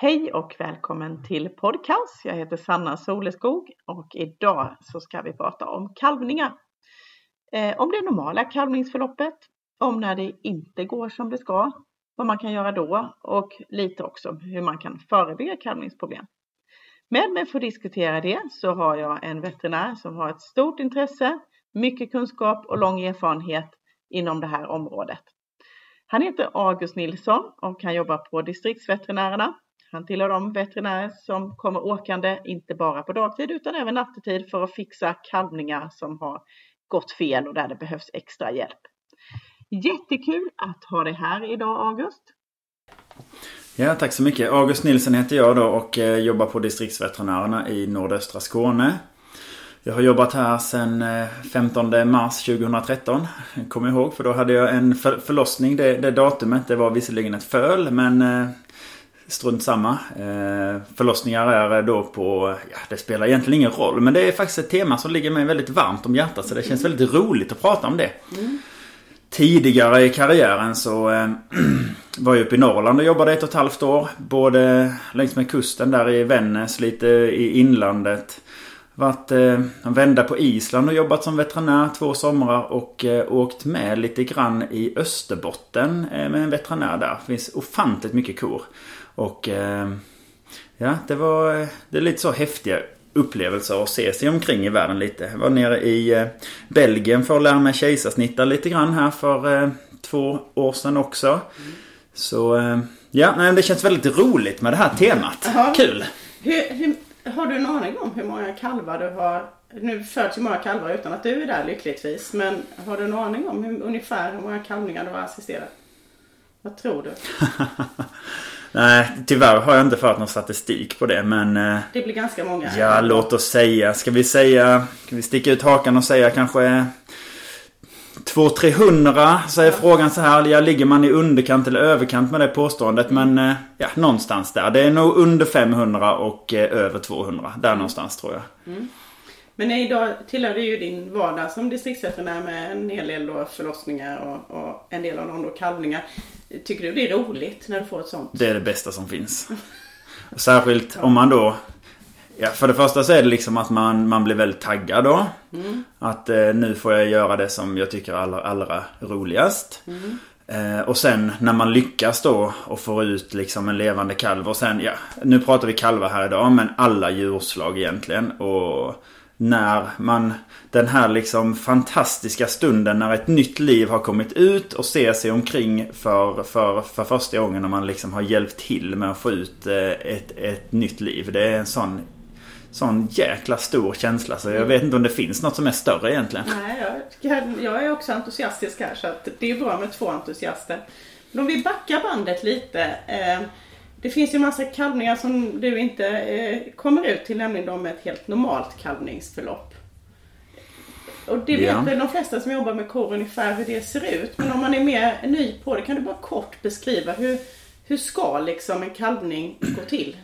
Hej och välkommen till podcast. Jag heter Sanna Soleskog och idag så ska vi prata om kalvningar. Eh, om det normala kalvningsförloppet, om när det inte går som det ska, vad man kan göra då och lite också hur man kan förebygga kalvningsproblem. Med mig för att diskutera det så har jag en veterinär som har ett stort intresse, mycket kunskap och lång erfarenhet inom det här området. Han heter August Nilsson och han jobbar på distriktsveterinärerna han tillhör de veterinärer som kommer åkande, inte bara på dagtid utan även nattetid för att fixa kalvningar som har gått fel och där det behövs extra hjälp. Jättekul att ha dig här idag August. Ja, tack så mycket. August Nilsson heter jag då och eh, jobbar på distriktsveterinärerna i nordöstra Skåne. Jag har jobbat här sedan eh, 15 mars 2013. Kommer ihåg för då hade jag en förlossning det, det datumet. Det var visserligen ett föl men eh, Strunt samma. Eh, förlossningar är då på, ja det spelar egentligen ingen roll. Men det är faktiskt ett tema som ligger mig väldigt varmt om hjärtat. Så det känns väldigt roligt att prata om det. Mm. Tidigare i karriären så äh, var jag uppe i Norrland och jobbade ett och ett halvt år. Både längs med kusten där i Vännäs, lite i inlandet. Varit eh, en vända på Island och jobbat som veterinär två somrar och eh, åkt med lite grann i Österbotten eh, med en veterinär där. Det finns ofantligt mycket kor. Och eh, ja, det var det är lite så häftiga upplevelser att se sig omkring i världen lite. Jag var nere i eh, Belgien för att lära mig kejsarsnitta lite grann här för eh, två år sedan också. Mm. Så ja, nej, det känns väldigt roligt med det här temat. Aha. Kul! Hur, hur, har du en aning om hur många kalvar du har? Nu föds ju många kalvar utan att du är där lyckligtvis. Men har du en aning om hur, ungefär hur många kalvningar du har assisterat? Vad tror du? Nej, tyvärr har jag inte fört någon statistik på det men... Eh, det blir ganska många. Ja, låt oss säga. Ska vi säga... Ska vi sticka ut hakan och säga kanske... 200-300 så är ja. frågan så här. Ja, ligger man i underkant eller överkant med det påståendet? Mm. Men eh, ja, någonstans där. Det är nog under 500 och eh, över 200. Där mm. någonstans tror jag. Mm. Men idag tillhör det ju din vardag som distriktsveterinär med en hel del då förlossningar och, och en del av dem då kalvningar. Tycker du det är roligt när du får ett sånt? Det är det bästa som finns. Särskilt om man då Ja, för det första så är det liksom att man, man blir väldigt taggad då. Mm. Att eh, nu får jag göra det som jag tycker är allra, allra roligast. Mm. Eh, och sen när man lyckas då och får ut liksom en levande kalv och sen, ja, nu pratar vi kalvar här idag men alla djurslag egentligen. Och när man den här liksom fantastiska stunden när ett nytt liv har kommit ut och ser sig omkring för, för, för första gången när man liksom har hjälpt till med att få ut eh, ett, ett nytt liv. Det är en sån sån jäkla stor känsla så jag vet inte om det finns något som är större egentligen. Nej, jag, jag är också entusiastisk här så att det är bra med två entusiaster. Men om vi backar bandet lite. Eh, det finns ju massa kalvningar som du inte eh, kommer ut till, nämligen de med ett helt normalt kalvningsförlopp. Och det vet ja. väl de flesta som jobbar med kor ungefär hur det ser ut. Men om man är mer ny på det, kan du bara kort beskriva hur, hur ska liksom en kalvning gå till?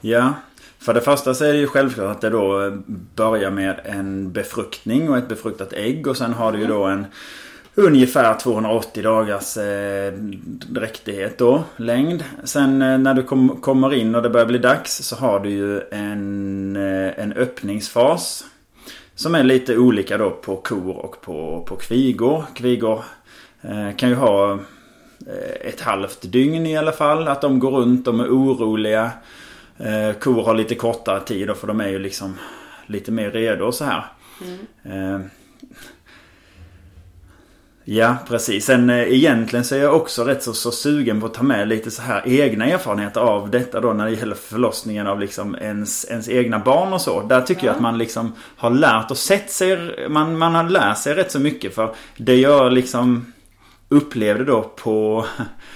Ja, för det första så är det ju självklart att det då börjar med en befruktning och ett befruktat ägg och sen har du ju då en ungefär 280 dagars eh, dräktighet då, längd. Sen eh, när du kom, kommer in och det börjar bli dags så har du ju en, eh, en öppningsfas. Som är lite olika då på kor och på, på kvigor. Kvigor eh, kan ju ha eh, ett halvt dygn i alla fall. Att de går runt, de är oroliga. Eh, kor har lite kortare tid för de är ju liksom lite mer redo och så här. Mm. Ja, precis. Sen eh, egentligen så är jag också rätt så, så sugen på att ta med lite så här egna erfarenheter av detta då när det gäller förlossningen av liksom ens, ens egna barn och så. Där tycker ja. jag att man liksom har lärt och sett sig, man, man har lärt sig rätt så mycket för det jag liksom upplevde då på...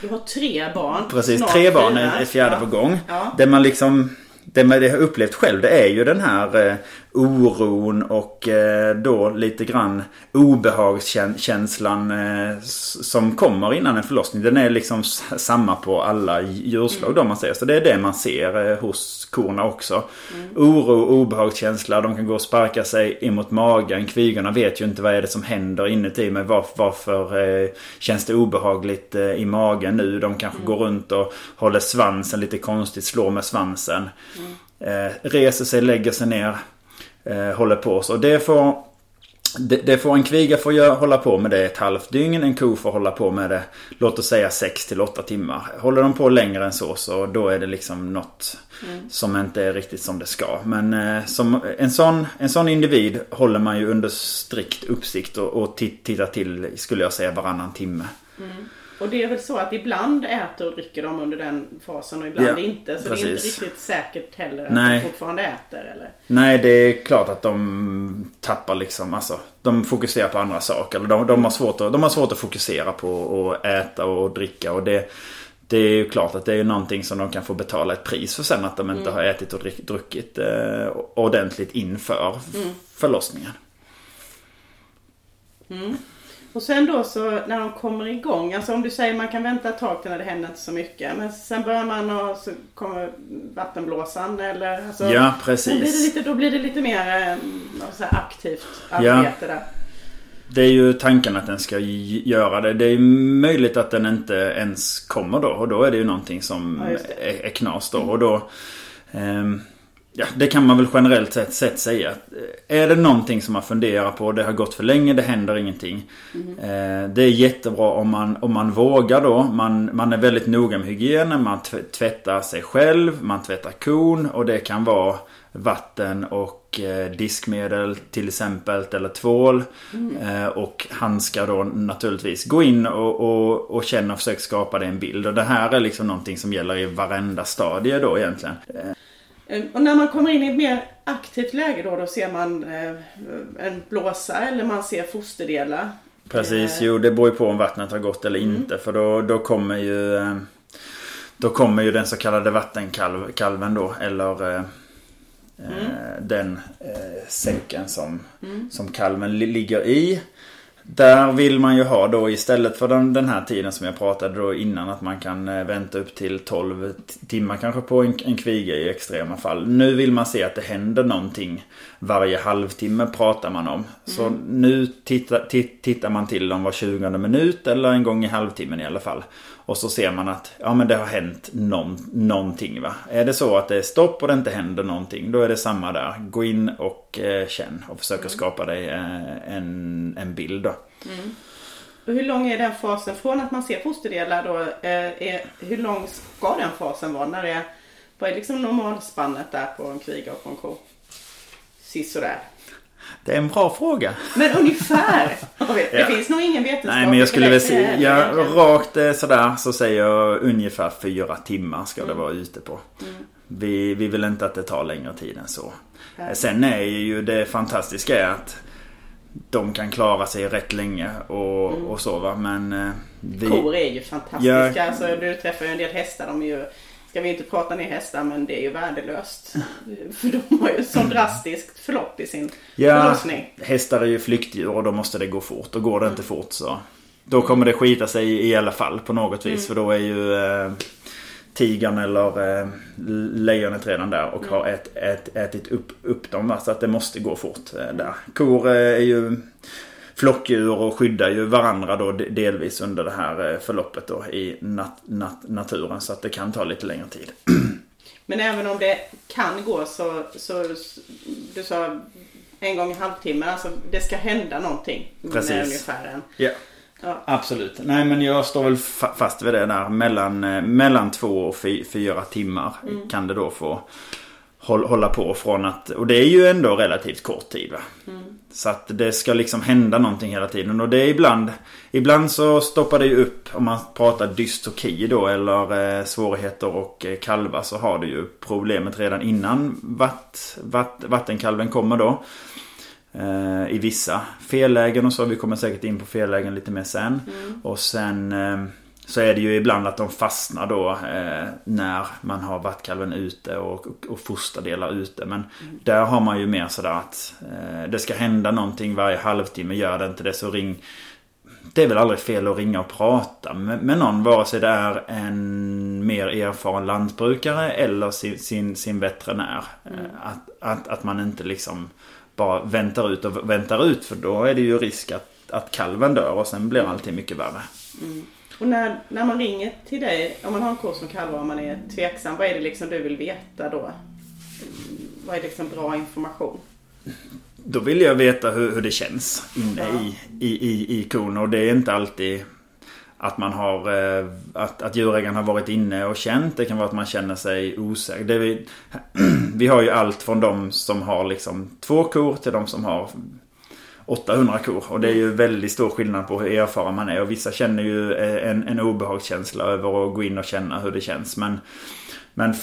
Du har tre barn. Precis, tre barn är fjärde ja. på gång. Ja. Det man liksom det man har upplevt själv det är ju den här eh, oron och eh, då lite grann obehagskänslan eh, som kommer innan en förlossning. Den är liksom samma på alla djurslag då man säger. Så det är det man ser eh, hos korna också. Mm. Oro, obehagskänsla, de kan gå och sparka sig emot magen. Kvigorna vet ju inte vad är det som händer inuti mig. Varför, varför känns det obehagligt i magen nu? De kanske mm. går runt och håller svansen lite konstigt, slår med svansen. Mm. Reser sig, lägger sig ner. Eh, håller på så. Det får, det, det får en kviga får göra, hålla på med det ett halvt dygn. En ko får hålla på med det låt oss säga 6 till 8 timmar. Håller de på längre än så så då är det liksom något mm. som inte är riktigt som det ska. Men eh, som, en, sån, en sån individ håller man ju under strikt uppsikt och, och tittar till skulle jag säga varannan timme. Mm. Och det är väl så att ibland äter och dricker de under den fasen och ibland ja, inte. Så precis. det är inte riktigt säkert heller att Nej. de fortfarande äter eller? Nej, det är klart att de tappar liksom, alltså. De fokuserar på andra saker. De, de, har, svårt att, de har svårt att fokusera på att äta och dricka och det det är ju klart att det är någonting som de kan få betala ett pris för sen att de inte mm. har ätit och druckit eh, ordentligt inför mm. förlossningen. Mm. Och sen då så när de kommer igång, alltså om du säger man kan vänta ett tag till när det händer inte så mycket. Men sen börjar man och så kommer vattenblåsan eller alltså, Ja precis. Då blir det lite, då blir det lite mer eh, så aktivt arbete ja. där. Det är ju tanken att den ska göra det. Det är möjligt att den inte ens kommer då. Och då är det ju någonting som ja, är, är knas då. Och då... Um, Ja, det kan man väl generellt sett, sett säga. Eh, är det någonting som man funderar på, det har gått för länge, det händer ingenting. Mm. Eh, det är jättebra om man, om man vågar då. Man, man är väldigt noga med hygienen, man tvättar sig själv, man tvättar kon och det kan vara vatten och eh, diskmedel till exempel eller tvål. Mm. och handskar då naturligtvis. Gå in och, och, och känna och försök skapa dig en bild. Och det här är liksom någonting som gäller i varenda stadie då egentligen. Eh, Eh, och när man kommer in i ett mer aktivt läge då, då ser man eh, en blåsa eller man ser fosterdelar. Precis, jo det beror ju på om vattnet har gått eller mm. inte. För då, då kommer ju eh, Då kommer ju den så kallade vattenkalven då eller mm. Den säcken som, mm. som kalven ligger i. Där vill man ju ha då istället för den, den här tiden som jag pratade då innan att man kan eh, vänta upp till 12 timmar kanske på en, en kviga i extrema fall. Nu vill man se att det händer någonting varje halvtimme pratar man om. Så mm. nu tittar, tittar man till dem var 20 minut eller en gång i halvtimmen i alla fall. Och så ser man att ja, men det har hänt någon, någonting. Va? Är det så att det är stopp och det inte händer någonting. Då är det samma där. Gå in och eh, känn och försöka mm. skapa dig eh, en, en bild. Då. Mm. Och hur lång är den fasen från att man ser fosterdelar då? Eh, är, hur lång ska den fasen vara? När det är, vad är liksom normalspannet där på en kviga och på en ko? Sisådär. Det är en bra fråga. Men ungefär. Det ja. finns nog ingen vetenskap. Nej men jag skulle väl säga, ja, rakt eh, sådär så säger jag ungefär fyra timmar ska mm. det vara ute på. Mm. Vi, vi vill inte att det tar längre tid än så. Ja. Sen är ju det fantastiska att de kan klara sig rätt länge och, mm. och så va. Men eh, vi... Kor är ju fantastiska. Ja. Alltså, du träffar ju en del hästar. De är ju ska vi inte prata ner hästar men det är ju värdelöst. För de har ju så drastiskt förlopp i sin ja, förlossning. Hästar är ju flyktdjur och då måste det gå fort. Och går det inte fort så då kommer det skita sig i alla fall på något vis. Mm. För då är ju eh, tigern eller eh, lejonet redan där och mm. har ät, ät, ätit upp, upp dem. Va? Så att det måste gå fort eh, där. Kor eh, är ju flockdjur och skyddar ju varandra då delvis under det här eh, förloppet då i nat nat naturen. Så att det kan ta lite längre tid. Men även om det kan gå så, så du sa en gång i halvtimmen, alltså det ska hända någonting. Precis. ungefär en. Ja. Ja. Absolut. Nej men jag står väl fast vid det där. Mellan, eh, mellan två och fyra timmar mm. kan det då få hålla på från att... Och det är ju ändå relativt kort tid va. Mm. Så att det ska liksom hända någonting hela tiden. Och det är ibland... Ibland så stoppar det ju upp, om man pratar dystoki då eller eh, svårigheter och eh, kalva så har du ju problemet redan innan vatt, vatt, vattenkalven kommer då. Eh, I vissa fellägen och så. Vi kommer säkert in på fellägen lite mer sen. Mm. Och sen... Eh, så är det ju ibland att de fastnar då eh, när man har vattkalven ute och, och, och fosterdelar ute. Men mm. där har man ju mer sådär att eh, det ska hända någonting varje halvtimme. Gör det inte det så ring. Det är väl aldrig fel att ringa och prata med, med någon vare sig det är en mer erfaren lantbrukare eller sin, sin, sin veterinär. Mm. Att, att, att man inte liksom bara väntar ut och väntar ut för då är det ju risk att, att kalven dör och sen blir allting mycket värre. Mm. Och när, när man ringer till dig, om man har en ko som kalvar och man är tveksam, vad är det liksom du vill veta då? Vad är liksom bra information? Då vill jag veta hur, hur det känns inne ja. i, i, i, i kon och det är inte alltid att man har eh, att, att djurägaren har varit inne och känt. Det kan vara att man känner sig osäker. Det vi, vi har ju allt från de som har liksom två kor till de som har 800 kor. Och det är ju väldigt stor skillnad på hur erfaren man är. Och vissa känner ju eh, en, en obehagskänsla över att gå in och känna hur det känns. Men, men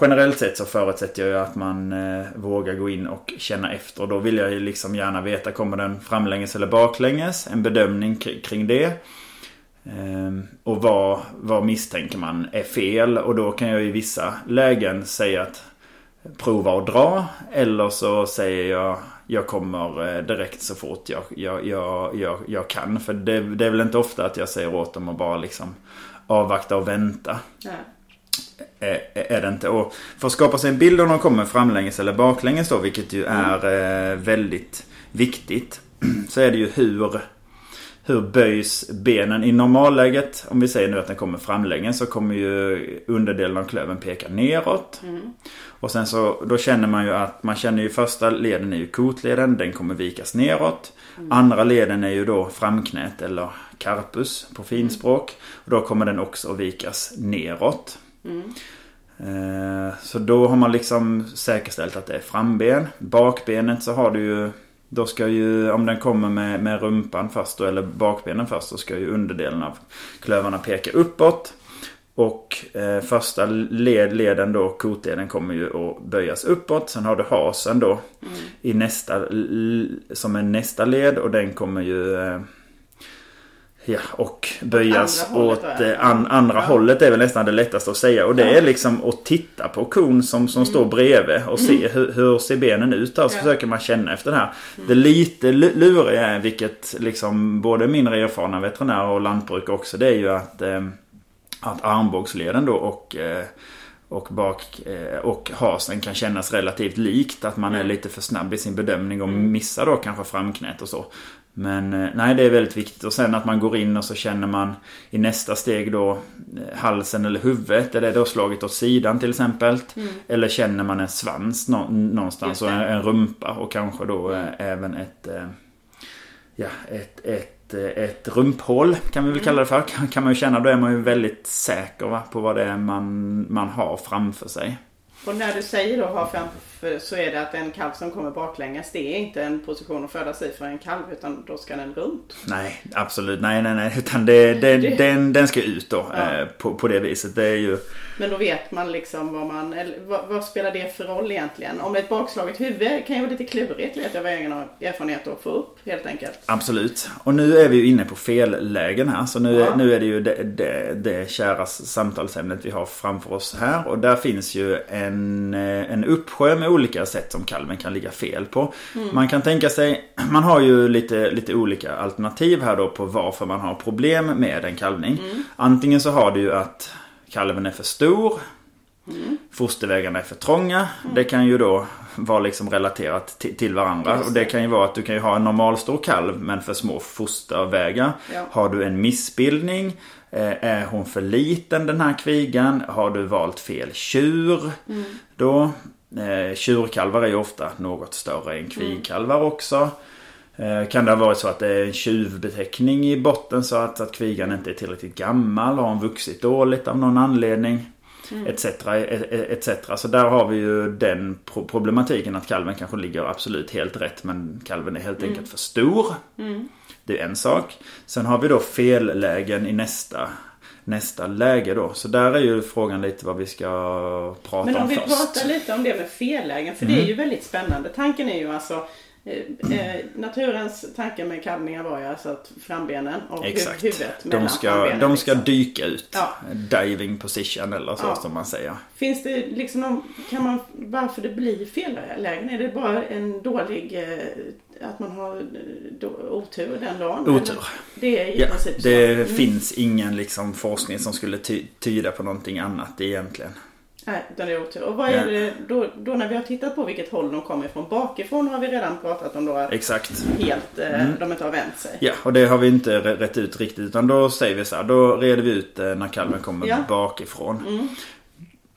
generellt sett så förutsätter jag ju att man eh, vågar gå in och känna efter. Och då vill jag ju liksom gärna veta, kommer den framlänges eller baklänges? En bedömning kring det. Eh, och vad, vad misstänker man är fel? Och då kan jag i vissa lägen säga att prova att dra. Eller så säger jag jag kommer eh, direkt så fort jag, jag, jag, jag, jag kan. För det, det, är väl inte ofta att jag säger åt dem att bara liksom avvakta och vänta. Ja. Är, är det inte. Och för att skapa sig en bild om de kommer framlänges eller baklänges då, vilket ju mm. är mm. väldigt viktigt. Så är det ju hur, hur böjs benen i normalläget. Om vi säger nu att den kommer framlänges så kommer ju underdelen av klöven peka neråt. Mm. Och sen så då känner man ju att man känner ju första leden är ju kotleden. Den kommer vikas neråt. Mm. Andra leden är ju då framknät eller carpus på finspråk. Och då kommer den också att vikas neråt. Mm. Eh, så då har man liksom säkerställt att det är framben. Bakbenet så har du ju då ska ju, om den kommer med, med rumpan först då, eller bakbenen först, så ska ju underdelen av klövarna peka uppåt. Och eh, första led, leden då, kotleden, kommer ju att böjas uppåt. Sen har du hasen då mm. i nästa, som är nästa led och den kommer ju eh, Ja, och böjas andra åt hållet, eh, an, andra ja. hållet är väl nästan det lättaste att säga. Och det ja. är liksom att titta på kon som, som mm. står bredvid och se mm. hur, hur ser benen ut där. Så ja. försöker man känna efter det här. Mm. Det lite luriga är, vilket liksom både mindre erfarna veterinärer och lantbruk också, det är ju att eh, att armbågsleden då och, eh, och, bak, eh, och hasen kan kännas relativt likt. Att man är lite för snabb i sin bedömning och mm. missar då kanske framknät och så. Men eh, nej, det är väldigt viktigt. Och sen att man går in och så känner man i nästa steg då halsen eller huvudet. Är det då slagit åt sidan till exempel? Mm. Eller känner man en svans någonstans och en, rumpa och kanske då även ett, ja, ett, ett ett, ett rumphål kan vi väl kalla det för. Kan kan man ju känna. Då är man ju väldigt säker va, på vad det är man, man har framför sig. Och när du säger då ha framför så är det att en kalv som kommer baklänges det är inte en position att födas i för en kalv utan då ska den runt. Nej absolut nej nej nej utan det, det, den, den ska ut då ja. eh, på, på det viset. Det är ju men då vet man liksom vad man, eller vad, vad, spelar det för roll egentligen? Om ett bakslaget huvud kan ju vara lite klurigt vet jag vad egen erfarenhet att få upp helt enkelt. Absolut. Och nu är vi ju inne på fel lägen här. Så nu, ja. nu är det ju det, det, det kära samtalsämnet vi har framför oss här. Och där finns ju en, eh, en uppsjö med olika sätt som kalven kan ligga fel på. Mm. Man kan tänka sig, man har ju lite, lite olika alternativ här då på varför man har problem med en kalvning. Mm. Antingen så har du ju att kalven är för stor. Mm. Fostervägarna är för trånga. Mm. Det kan ju då vara liksom relaterat till, varandra. Och det kan ju vara att du kan ju ha en normalstor kalv men för små fostervägar. Ja. Har du en missbildning? Eh, är hon för liten den här kvigan? Har du valt fel tjur? Mm. Då? Eh, tjurkalvar är ju ofta något större än kvigkalvar också. Eh, kan det ha varit så att det är en tjuvbeteckning i botten så att, att kvigan inte är tillräckligt gammal? Har hon vuxit dåligt av någon anledning? Mm. Etc, etc. Så där har vi ju den problematiken att kalven kanske ligger absolut helt rätt men kalven är helt mm. enkelt för stor. Mm. Det är en sak. Sen har vi då fellägen i nästa nästa läge då. Så där är ju frågan lite vad vi ska prata om först. Men om vi först. pratar lite om det med fellägen. För det är mm. ju väldigt spännande. Tanken är ju alltså Eh, eh, naturens tanke med kalvningar var ju alltså att frambenen och Exakt. huvudet mellan De ska, frambenen. de ska liksom. dyka ut. Ja. Diving position eller så Ja. som man säger. Finns det liksom någon, kan man, varför det blir fellägen? Är det bara en dålig, eh, att man har då, otur den dagen? Otur. Eller? Det är i Ja, princip så. det Mm. finns ingen liksom forskning som skulle ty tyda på någonting annat egentligen. Nej, utan det är otur. Och vad är det då, då när vi har tittat på vilket håll de kommer ifrån? Bakifrån har vi redan pratat om då att Exakt. helt, eh, Mm. de inte har vänt sig. Ja, och det har vi inte rätt ut riktigt. Utan då säger vi så här, då reder vi ut eh, när kalven kommer Ja. bakifrån. Mm.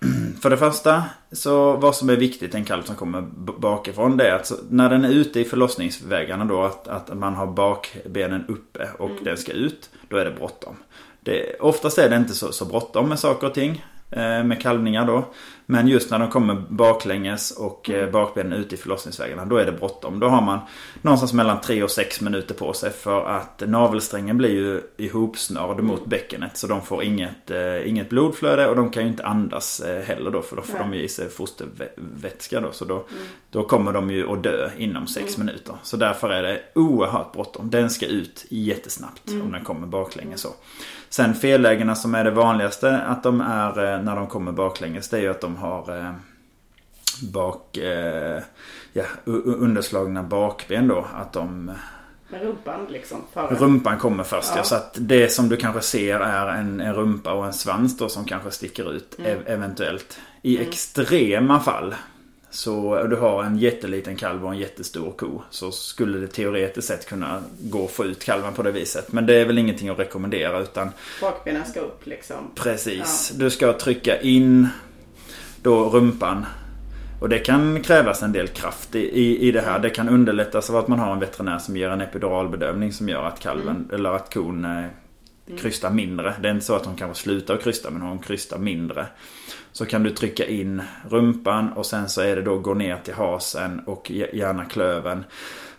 För det första, så vad som är viktigt en kalv som kommer bakifrån det är att när den är ute i förlossningsvägarna då att, att man har bakbenen uppe och den ska ut. Då är det bråttom. Det, oftast är det inte så, så bråttom med saker och ting. Eh, Med kalvningar då. Men just när de kommer baklänges och eh, bakbenen ut i förlossningsvägarna. Då är det bråttom. Då har man någonstans mellan 3 och 6 minuter på sig. För att navelsträngen blir ju ihopsnörd mot bäckenet. Så de får inget, eh, inget blodflöde och de kan ju inte andas heller då. För då får Nej. de ju i sig fostervätska då. Så då, då kommer de ju att dö inom 6 minuter. Så därför är det oerhört bråttom. Den ska ut jättesnabbt om den kommer baklänges så. Sen fellägena som är det vanligaste att de är eh, när de kommer baklänges. Det är ju att de har eh, bak, eh, ja, underslagna bakben då. Att de Med rumpan liksom. Före. Rumpan kommer först ja. Ja. Så att det som du kanske ser är en, en rumpa och en svans då som kanske sticker ut ev- eventuellt. I extrema fall. Så du har en jätteliten kalv och en jättestor ko. Så skulle det teoretiskt sett kunna gå att få ut kalven på det viset. Men det är väl ingenting att rekommendera utan Bakbenen ska upp liksom. Precis. Du ska trycka in då rumpan. Och det kan krävas en del kraft i, i, i det här. Det kan underlättas av att man har en veterinär som ger en epiduralbedövning som gör att kalven, eller att kon eh, krystar mindre. Det är inte så att hon kanske slutar krysta men hon krystar mindre. Så kan du trycka in rumpan och sen så är det då gå ner till hasen och gärna klöven.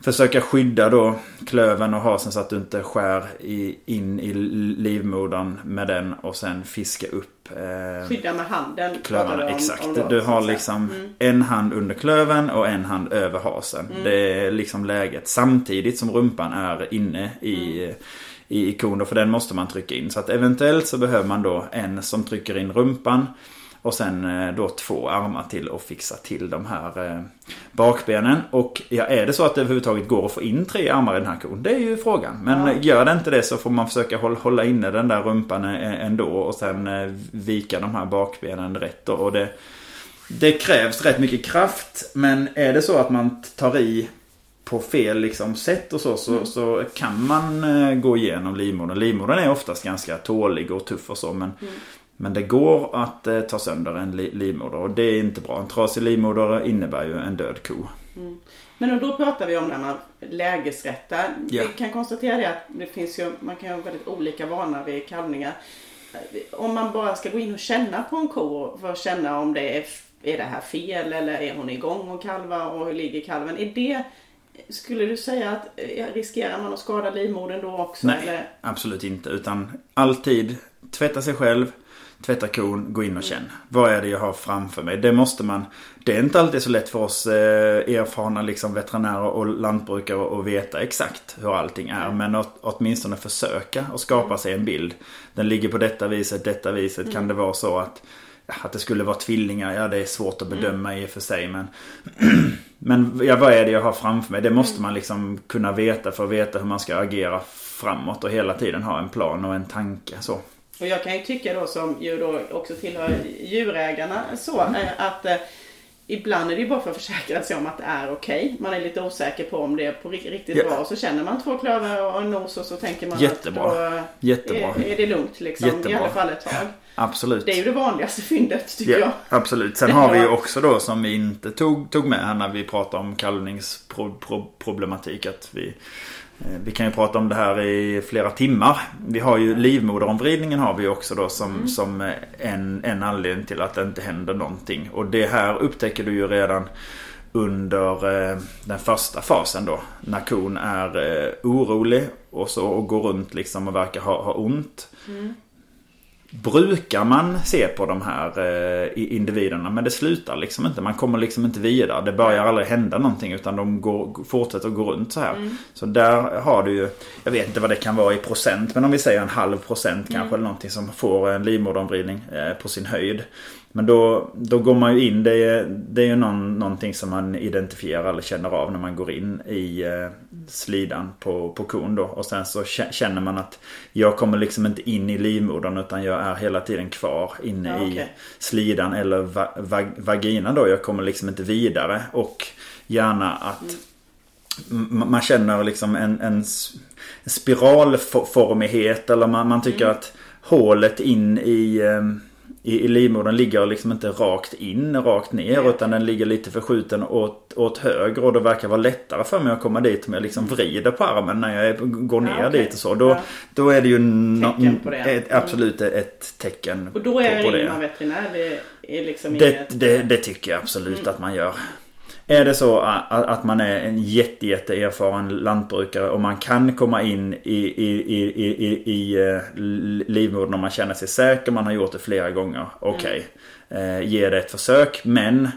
Försöka skydda då klöven och hasen så att du inte skär i, in i livmodern med den och sen fiska upp eh, Skydda med handen. klövarna. om- Exakt. om Du har liksom Mm. en hand under klöven och en hand över hasen. Det är liksom läget. Samtidigt som rumpan är inne i, Mm. i ikon. Då, för den måste man trycka in. Så att eventuellt så behöver man då en som trycker in rumpan. Och sen eh, då två armar till och fixa till de här eh, bakbenen. Och ja, är det så att det överhuvudtaget går att få in tre armar i den här kon? Det är ju frågan. Men Ja. eh, gör det inte det så får man försöka hålla, inne den där rumpan ändå. Och sen vika de här bakbenen rätt. Och det, det krävs rätt mycket kraft. Men är det så att man tar i på fel liksom, sätt och så, så, så kan man eh, gå igenom livmodern. Livmodern är oftast ganska tålig och tuff och så. Men, men det går att eh, ta sönder en li- livmoder och det är inte bra. En trasig livmoder innebär ju en död ko. Men då pratar vi om när man lägesrättar. Ja. Vi kan konstatera det att det finns ju, man kan ha väldigt olika vanor vid kalvningar. Om man bara ska gå in och känna på en ko för att känna om det är, är det här fel eller är hon igång och kalva och hur ligger kalven? Är det, skulle du säga att eh, riskerar man att skada livmodern då också? Nej, Eller? absolut inte. Utan alltid tvätta sig själv, tvätta kon, gå in och känn. Vad är det jag har framför mig? Det måste man... Det är inte alltid så lätt för oss eh, erfarna liksom, veterinärer och lantbrukare att veta exakt hur allting är. Men åt, åtminstone försöka att skapa sig en bild. Den ligger på detta viset, detta viset. Kan det vara så att att det skulle vara tvillingar, ja det är svårt att bedöma i och för sig men Men ja, vad är det jag har framför mig? Det måste man liksom kunna veta för att veta hur man ska agera framåt och hela tiden ha en plan och en tanke så. Och jag kan ju tycka då som ju då också tillhör djurägarna så eh, att eh, ibland är det ju bara för att försäkra sig om att det är okej. Man är lite osäker på om det är på ri- riktigt Ja. bra. Och så känner man två klövar och en nos och så tänker man Jättebra. att då Jättebra. Är, är det lugnt liksom. I Jättebra. alla fall ett tag. Absolut. Det är ju det vanligaste fyndet tycker Ja, jag. absolut. Sen har vi ju också då som vi inte tog, tog med här när vi pratade om kalvningsproblematik. Att vi, eh, vi kan ju prata om det här i flera timmar. Vi har ju livmoderomvridningen har vi också då som, som en, en anledning till att det inte händer någonting. Och det här upptäcker du ju redan under eh, den första fasen då. När kon är eh, orolig och så och går runt liksom och verkar ha, ha ont. Brukar man se på de här eh, individerna. Men det slutar liksom inte. Man kommer liksom inte vidare. Det börjar aldrig hända någonting utan de går, fortsätter att gå runt så här. Mm. Så där har du ju, jag vet inte vad det kan vara i procent. Men om vi säger en halv procent kanske mm. eller någonting som får en livmoderomvridning eh, på sin höjd. Men då, då går man ju in, det är, det är ju någon, någonting som man identifierar eller känner av när man går in i eh, slidan på, på kon då. Och sen så känner man att jag kommer liksom inte in i livmodern utan jag är hela tiden kvar inne ja, okay. i slidan eller va, va, vagina då. Jag kommer liksom inte vidare och gärna att mm. man känner liksom en, en spiralformighet eller man, man tycker mm. att hålet in i eh, i, i livmodern ligger liksom inte rakt in, rakt ner. Utan den ligger lite förskjuten åt, åt höger. Och det verkar vara lättare för mig att komma dit om jag liksom vrider på armen när jag går ner ja, okay. dit och så. Då, ja. då är det ju no, det. Ett, absolut ett tecken Och då är på, på det. veterinär det är liksom det, det, det tycker jag absolut mm. att man gör. Är det så att man är en jätte, jätte erfaren lantbrukare och man kan komma in i, i, i, i, i, eh, livmodern om man känner sig säker, man har gjort det flera gånger. Okej, okay. mm. ge det ett försök. Men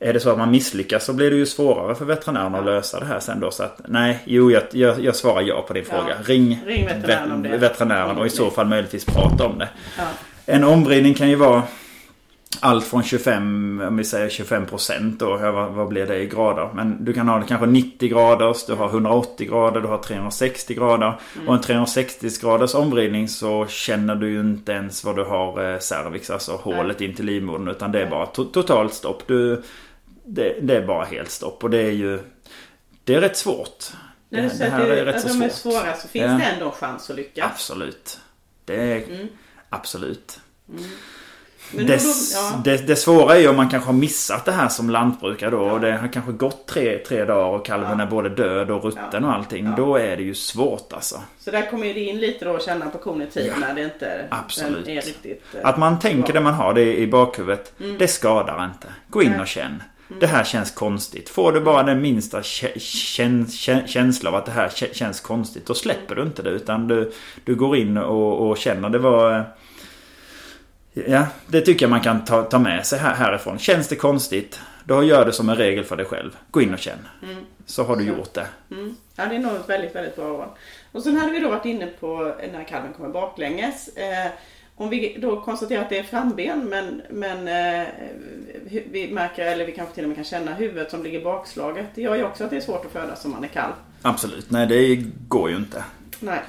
är det så att man misslyckas så blir det ju svårare för veterinären att lösa det här sen då. Så att nej, jo jag, jag, jag svarar ja på din ja. fråga. Ring, Ring veterinären, vet, veterinären och i så fall möjligtvis prata om det. Ja. En omvridning kan ju vara allt från 25, om vi säger 25 procent då, vad, vad blir det i grader? Men du kan ha det kanske 90 graders, du har 180 grader, du har 360 grader. Mm. Och en 360 graders omvridning så känner du ju inte ens vad du har eh, cervix, alltså hålet in till livmodern. Utan det är bara to totalt stopp. Du, det, det, är bara helt stopp och det är ju Det är rätt svårt. När du säger att, det, att de är svåra så finns ja. det ändå chans att lyckas. Absolut. Det är mm. absolut. Mm. Det, då, ja. det, det, svåra är ju om man kanske har missat det här som lantbrukare då. Ja. Och det har kanske gått tre, tre dagar och kalven ja. är både död och rutten och allting. Då är det ju svårt alltså. Så där kommer det in lite då att känna på kon i tid när det inte Absolut. är riktigt eh, Att man tänker det man har det i bakhuvudet. Mm. Det skadar inte. Gå in och känn. Mm. Det här känns konstigt. Får du bara den minsta känsla av att det här känns konstigt. Då släpper du inte det. Utan du, du går in och, och känner. Det var Ja, det tycker jag man kan ta, ta med sig här, härifrån. Känns det konstigt, då gör det som en regel för dig själv. Gå in och känn. Mm. Så har du så. gjort det. Mm. Ja, det är nog ett väldigt, väldigt bra råd. Och sen hade vi då varit inne på när kalven kommer baklänges. Eh, om vi då konstaterar att det är framben men, men eh, vi märker, eller vi kanske till och med kan känna huvudet som ligger bakslaget. Det gör ju också att det är svårt att födas om man är kalv. Absolut, nej det går ju inte. Nej.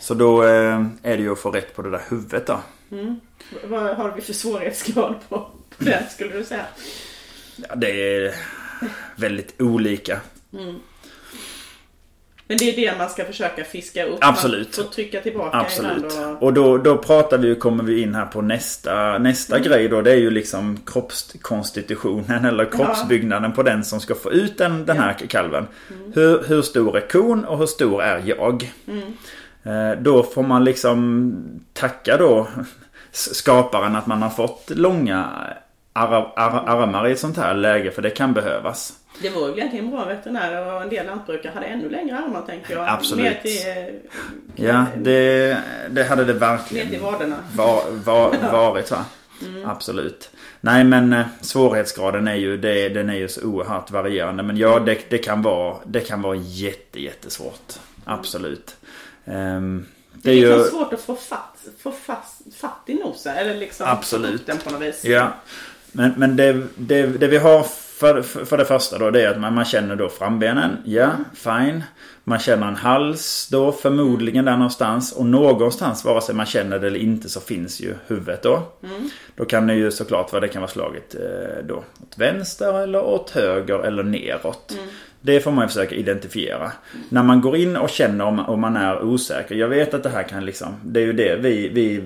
Så då eh, är det ju att få rätt på det där huvudet då. Mm. Vad har vi för svårighetsgrad på, på det skulle du säga? Ja, det är väldigt olika. Mm. Men det är det man ska försöka fiska upp. Absolut. Får trycka tillbaka Absolut. Och... och då, då pratar vi, kommer vi in här på nästa, nästa mm. grej då. Det är ju liksom kroppskonstitutionen eller kroppsbyggnaden ja. på den som ska få ut den, den här kalven. Mm. Hur, hur stor är kon och hur stor är jag? Mm. Eh, då får man liksom tacka då skaparen att man har fått långa ar ar armar i ett sånt här läge för det kan behövas. Det vore väl egentligen bra veterinärer och en del lantbrukare hade ännu längre armar tänker jag. Absolut. Till, ja, det, det hade det verkligen till vaderna. Var, var, varit va. Mm. Absolut. Nej men eh, svårighetsgraden är ju, det, den är ju så oerhört varierande. Men ja, det, det kan vara, det kan vara jätte, jättesvårt. Absolut. Um, det är, det är ju... Liksom svårt att få fatt, få fast, fatt i nosen. Eller liksom Absolut. den på något vis. Ja. Men, men det, det, det vi har för, för det första då det är att man, man känner då frambenen. Ja, fine. Man känner en hals då förmodligen där någonstans. Och någonstans vare sig man känner det eller inte så finns ju huvudet då. Mm. Då kan det ju såklart vara det kan vara slaget eh, då åt vänster eller åt höger eller neråt. Mm. Det får man försöka identifiera. När man går in och känner om, om man är osäker. Jag vet att det här kan liksom. Det är ju det vi, vi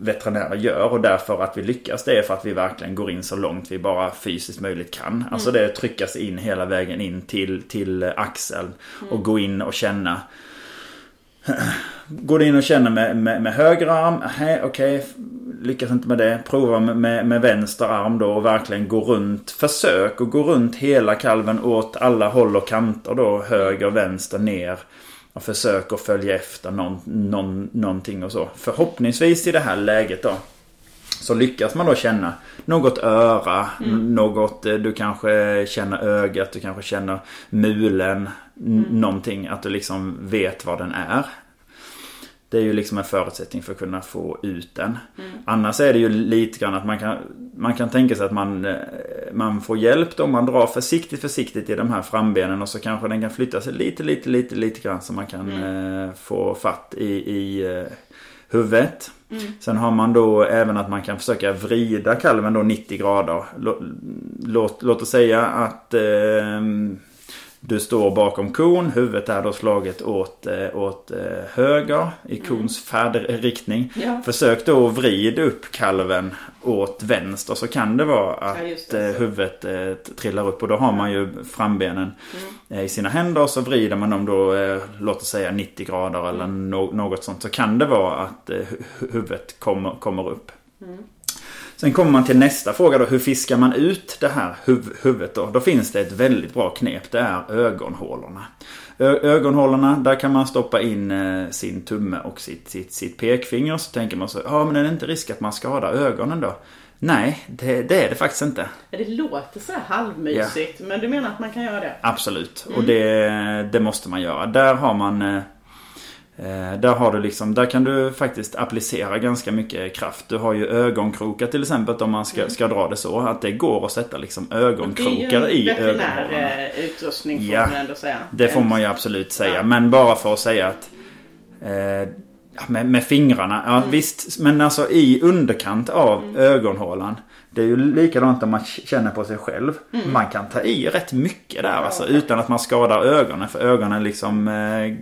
veterinärer gör och därför att vi lyckas. Det är för att vi verkligen går in så långt vi bara fysiskt möjligt kan. Alltså det är att trycka sig in hela vägen in till, till axeln. Och gå in och känna. Går du in och känner med, med, med höger arm. Okej, okay, lyckas inte med det. Prova med, med, med, vänster arm då och verkligen gå runt. Försök att gå runt hela kalven åt alla håll och kanter då. Höger, vänster, ner. Och försök att följa efter någon, någon, någonting och så. Förhoppningsvis i det här läget då. Så lyckas man då känna något öra, mm. något, eh, du kanske känner ögat, du kanske känner mulen, mm. någonting. Att du liksom vet vad den är. Det är ju liksom en förutsättning för att kunna få ut den. Mm. Annars är det ju lite grann att man kan, man kan tänka sig att man, eh, man får hjälp då. Man drar försiktigt försiktigt i de här frambenen och så kanske den kan flytta sig lite, lite, lite, lite grann så man kan mm. eh, få fatt i, i eh, huvudet. Mm. Sen har man då även att man kan försöka vrida kalven då 90 grader. Låt, låt oss säga att eh, du står bakom kon, huvudet är då slaget åt, eh, åt eh, höger i mm. kons färdriktning. Ja. Försök då vrida upp kalven åt vänster så kan det vara att ja, det, eh, huvudet trillar upp och då har man ju frambenen mm. i sina händer och så vrider man dem då, låt oss säga 90 grader eller mm. något sånt. Så kan det vara att huvudet kommer, kommer upp. Mm. Sen kommer man till nästa fråga då. Hur fiskar man ut det här huv huvudet då? Då finns det ett väldigt bra knep. Det är ögonhålorna. Ö ögonhålorna, där kan man stoppa in eh, sin tumme och sitt, sitt, sitt pekfinger. Så tänker man så, ja men är det inte risk att man skadar ögonen då? Nej, det, det, är det faktiskt inte. Det låter så här halvmysigt, ja. men du menar att man kan göra det? Absolut, mm. och det, det måste man göra. Där har man Eh, där har du liksom, där kan du faktiskt applicera ganska mycket kraft. Du har ju ögonkrokar till exempel om man ska, mm. ska dra det så. Att det går att sätta liksom ögonkrokar i ögonhålorna. Det är ju en utrustning får ja, man ändå säga. Det får man ju absolut säga. Ja. Men bara för att säga att eh, med, med, fingrarna, ja mm. visst. Men alltså i underkant av mm. ögonhålan. Det är ju likadant om man känner på sig själv. Mm. Man kan ta i rätt mycket där alltså, utan att man skadar ögonen. För ögonen liksom eh,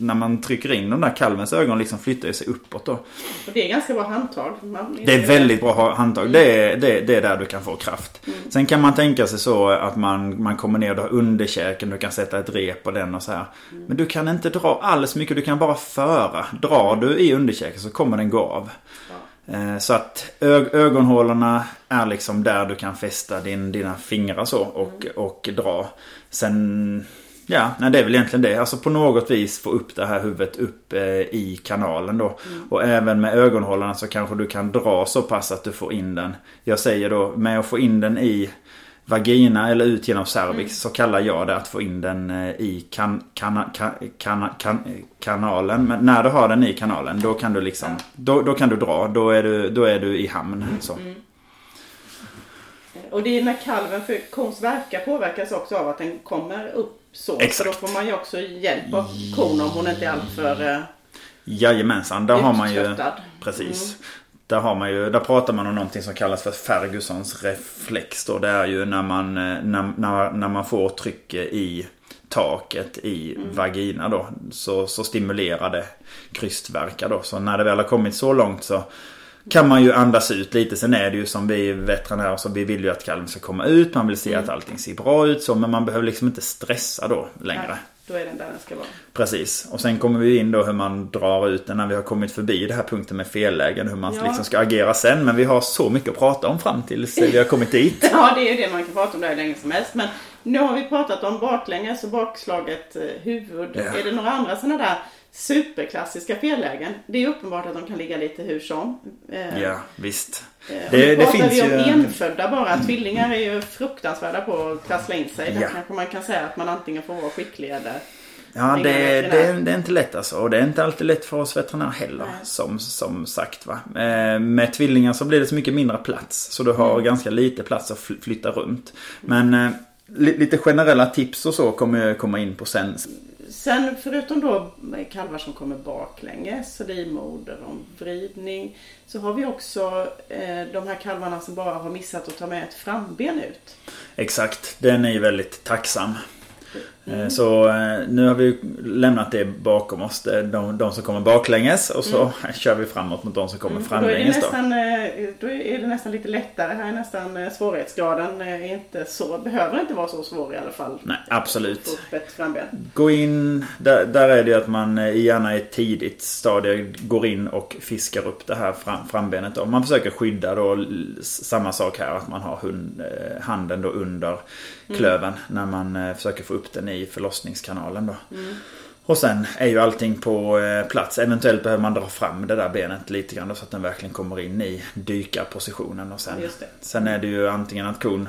när man trycker in de där kalvens ögon liksom flyttar sig uppåt då. Och det är ganska bra handtag. Det är väldigt bra handtag. Det är, det, det är där du kan få kraft. Mm. Sen kan man tänka sig så att man, man kommer ner och har underkäken. Du kan sätta ett rep på den och så här. Mm. Men du kan inte dra alls mycket. Du kan bara föra. Drar du i underkäken så kommer den gå av. Ja. Eh, så att ögonhålorna är liksom där du kan fästa din, dina fingrar så och, mm. och dra. Sen Ja, nej, det är väl egentligen det. Alltså på något vis få upp det här huvudet upp eh, i kanalen då. Mm. Och även med ögonhållarna så kanske du kan dra så pass att du får in den. Jag säger då med att få in den i vagina eller ut genom cervix mm. så kallar jag det att få in den eh, i kan, kan, kan, kan, kan, kanalen. Men när du har den i kanalen då kan du liksom, då, då kan du dra. Då är du, då är du i hamn. Så. Mm. Och det är när kalven för kons verkar påverkas också av att den kommer upp så. Exakt. För då får man ju också hjälp av kon om hon inte är alltför eh, Jajamensan, där har man ju... Precis. Mm. Där har man ju, där pratar man om någonting som kallas för Fergusons reflex då. Det är ju när man, eh, när, när, när man får tryck i taket i mm. vagina då. Så, så stimulerar det krystverkar då. Så när det väl har kommit så långt så kan man ju andas ut lite. Sen är det ju som vi veterinärer så vi vill ju att kalven ska komma ut. Man vill se mm. att allting ser bra ut så. Men man behöver liksom inte stressa då längre. Nej, då är den där den ska vara. Precis. Och sen kommer vi in då hur man drar ut den när vi har kommit förbi det här punkten med fellägen. Hur man ja. liksom ska agera sen. Men vi har så mycket att prata om fram tills vi har kommit dit. ja, det är ju det man kan prata om där hur länge som helst. Men nu har vi pratat om baklänges och bakslaget eh, huvud. Ja. Är det några andra sådana där superklassiska fellägen. Det är uppenbart att de kan ligga lite hur som. Eh, ja, visst. Eh, det, det finns vi om ju... enfödda bara. Tvillingar är ju fruktansvärda på att trassla in sig. Ja. Där kanske man kan säga att man antingen får vara skicklig eller Ja, det, det, det, är inte lätt alltså. Och det är inte alltid lätt för oss veterinärer heller. Som, som sagt va. Eh, med tvillingar så blir det så mycket mindre plats. Så du har mm. ganska lite plats att flytta runt. Men lite generella tips och så kommer jag komma in på sen. Sen förutom då kalvar som kommer baklänges, livmoderomvridning, så har vi också eh, de här kalvarna som bara har missat att ta med ett framben ut. Exakt, den är ju väldigt tacksam. Eh, mm. Så eh, nu har vi lämnat det bakom oss. De, de som kommer baklänges och så mm. kör vi framåt mot de som kommer mm. framlänges. Då är, nästan, eh, då är det nästan lite lättare. Här är nästan svårighetsgraden är inte så, behöver inte vara så svår i alla fall. Nej, absolut. Gå in, där, där är det att man gärna i ett tidigt stadie går in och fiskar upp det här fram, frambenet. Då. Man försöker skydda då samma sak här att man har hund, handen då under mm. klöven när man försöker få upp den i förlossningskanalen då. Mm. Och sen är ju allting på eh, plats. Eventuellt behöver man dra fram det där benet lite grann så att den verkligen kommer in i dykarpositionen. Och sen, sen är det ju antingen att kon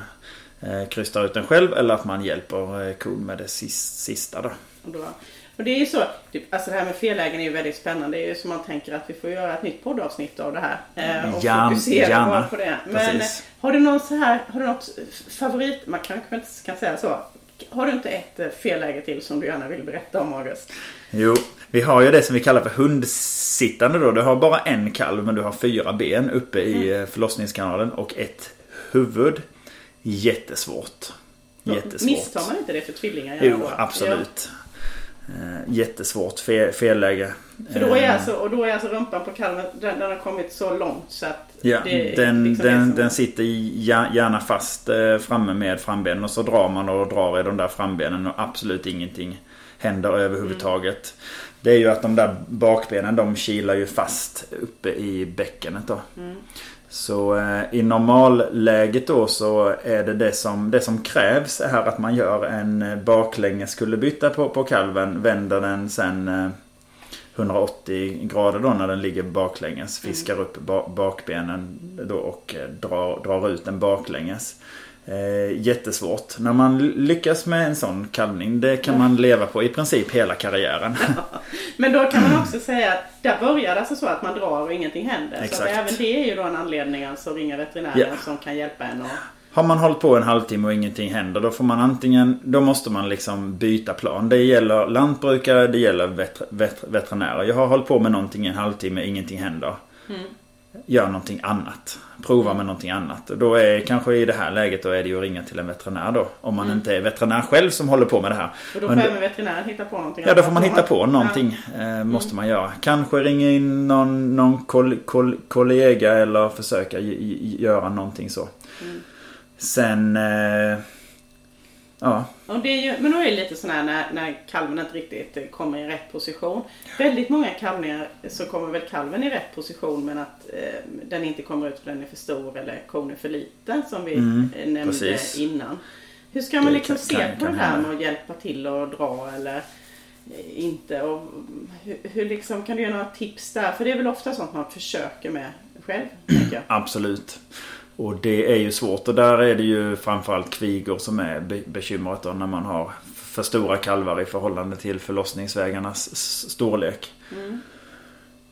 eh, krystar ut den själv eller att man hjälper eh, kon med det sista. Då. Och det är ju så, typ, alltså det här med fellägen är ju väldigt spännande. Det är ju som man tänker att vi får göra ett nytt poddavsnitt av det här. Eh, och Jan, fokusera gärna. på det. Men Precis. har du någon så här, har du något favorit, man kanske inte kan säga så. Har du inte ett eh, felläge till som du gärna vill berätta om August? Jo, vi har ju det som vi kallar för hundsittande då. Du har bara en kalv men du har fyra ben uppe i mm. Eh, förlossningskanalen och ett huvud. Jättesvårt. Jättesvårt. Misstar man inte det för tvillingar? Jo, absolut. Ja. Eh, jättesvårt fel, felläge. För då är, alltså, och då är alltså rumpan på kalven, den, den har kommit så långt så att Ja, den, liksom den, den sitter gärna fast eh, framme med frambenen och så drar man och drar i de där frambenen och absolut ingenting händer överhuvudtaget. Mm. Det är ju att de där bakbenen de kilar ju fast uppe i bäckenet då. Mm. Så eh, i normalläget då så är det det som, det som krävs är att man gör en eh, baklänges kullerbytta på, på kalven. Vänder den sen eh, 180 grader då när den ligger baklänges. Fiskar upp bakbenen då och eh, drar, drar ut den baklänges. Eh, jättesvårt. När man lyckas med en sån kalvning, det kan man leva på i princip hela karriären. Men då kan man också säga att där börjar det alltså så att man drar och ingenting händer. Exakt. Så även det är ju då en anledning alltså att ringa veterinären ja. som kan hjälpa en. Och... Har man hållit på en halvtimme och ingenting händer då får man antingen, då måste man liksom byta plan. Det gäller lantbrukare, det gäller vet, vet, veterinärer. Jag har hållit på med någonting en halvtimme, ingenting händer. Mm gör någonting annat. Prova med någonting annat. Då är kanske i det här läget då är det ju att ringa till en veterinär då. Om man mm. inte är veterinär själv som håller på med det här. Och då får även veterinären hitta på någonting? Ja, då får man hitta på någonting. Ja. Eh, måste mm. man göra. Kanske ringa in någon, någon kol, kol, kollega eller försöka göra någonting så. Mm. Sen... Eh, Ja. Och det är ju, men då är det lite sådär när, när kalven inte riktigt kommer i rätt position. Väldigt många kalvningar så kommer väl kalven i rätt position men att eh, den inte kommer ut för den är för stor eller kon är för liten som vi mm, nämnde precis. innan. Hur ska man liksom se på det här med att hjälpa till och dra eller eh, inte? Och hur, hur liksom, kan du ge några tips där? För det är väl ofta sånt man försöker med själv? Absolut. Och det är ju svårt och där är det ju framförallt kvigor som är bekymret då när man har för stora kalvar i förhållande till förlossningsvägarnas storlek. Mm.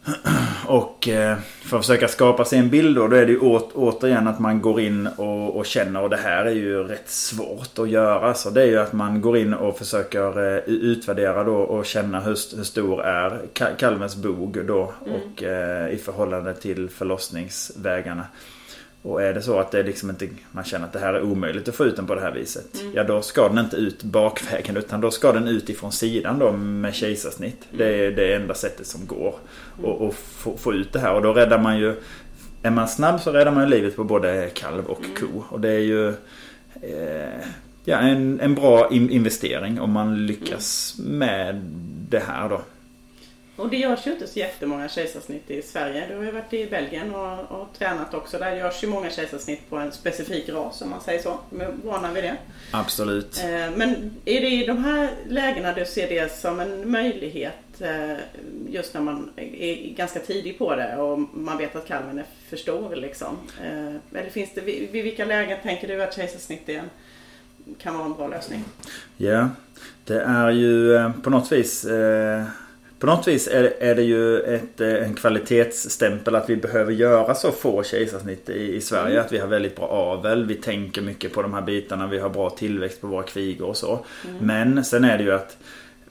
Och eh, för att försöka skapa sig en bild då, då är det ju återigen att man går in och, och, känner och det här är ju rätt svårt att göra. Så det är ju att man går in och försöker eh, utvärdera då och känna hur, hur stor är kalvens bog då mm. och eh, i förhållande till förlossningsvägarna. Och är det så att det liksom inte, man känner att det här är omöjligt att få ut den på det här viset. Mm. Ja då ska den inte ut bakvägen utan då ska den ut ifrån sidan då med kejsarsnitt. Mm. Det är det enda sättet som går. Mm. Och, och få, få, ut det här. Och då räddar man ju Är man snabb så räddar man ju livet på både kalv och mm. ko. Och det är ju eh, ja, en, en bra investering om man lyckas mm. med det här då. Och det görs ju inte så jättemånga kejsarsnitt i Sverige. Du har ju varit i Belgien och, och tränat också. Där görs ju många kejsarsnitt på en specifik ras om man säger så. De är vana vid det. Absolut. Eh, men är det i de här lägena du ser det som en möjlighet eh, just när man är ganska tidig på det och man vet att kalven är för stor liksom? Eh, eller finns det, vid, vilka lägen tänker du att kejsarsnitt är en, kan vara en bra lösning? Ja, det är ju på något vis på något vis är, är det ju ett, eh, en kvalitetsstämpel att vi behöver göra så få kejsarsnitt i, i Sverige. Mm. Att vi har väldigt bra avel. Vi tänker mycket på de här bitarna. Vi har bra tillväxt på våra kvigor och så. Mm. Men sen är det ju att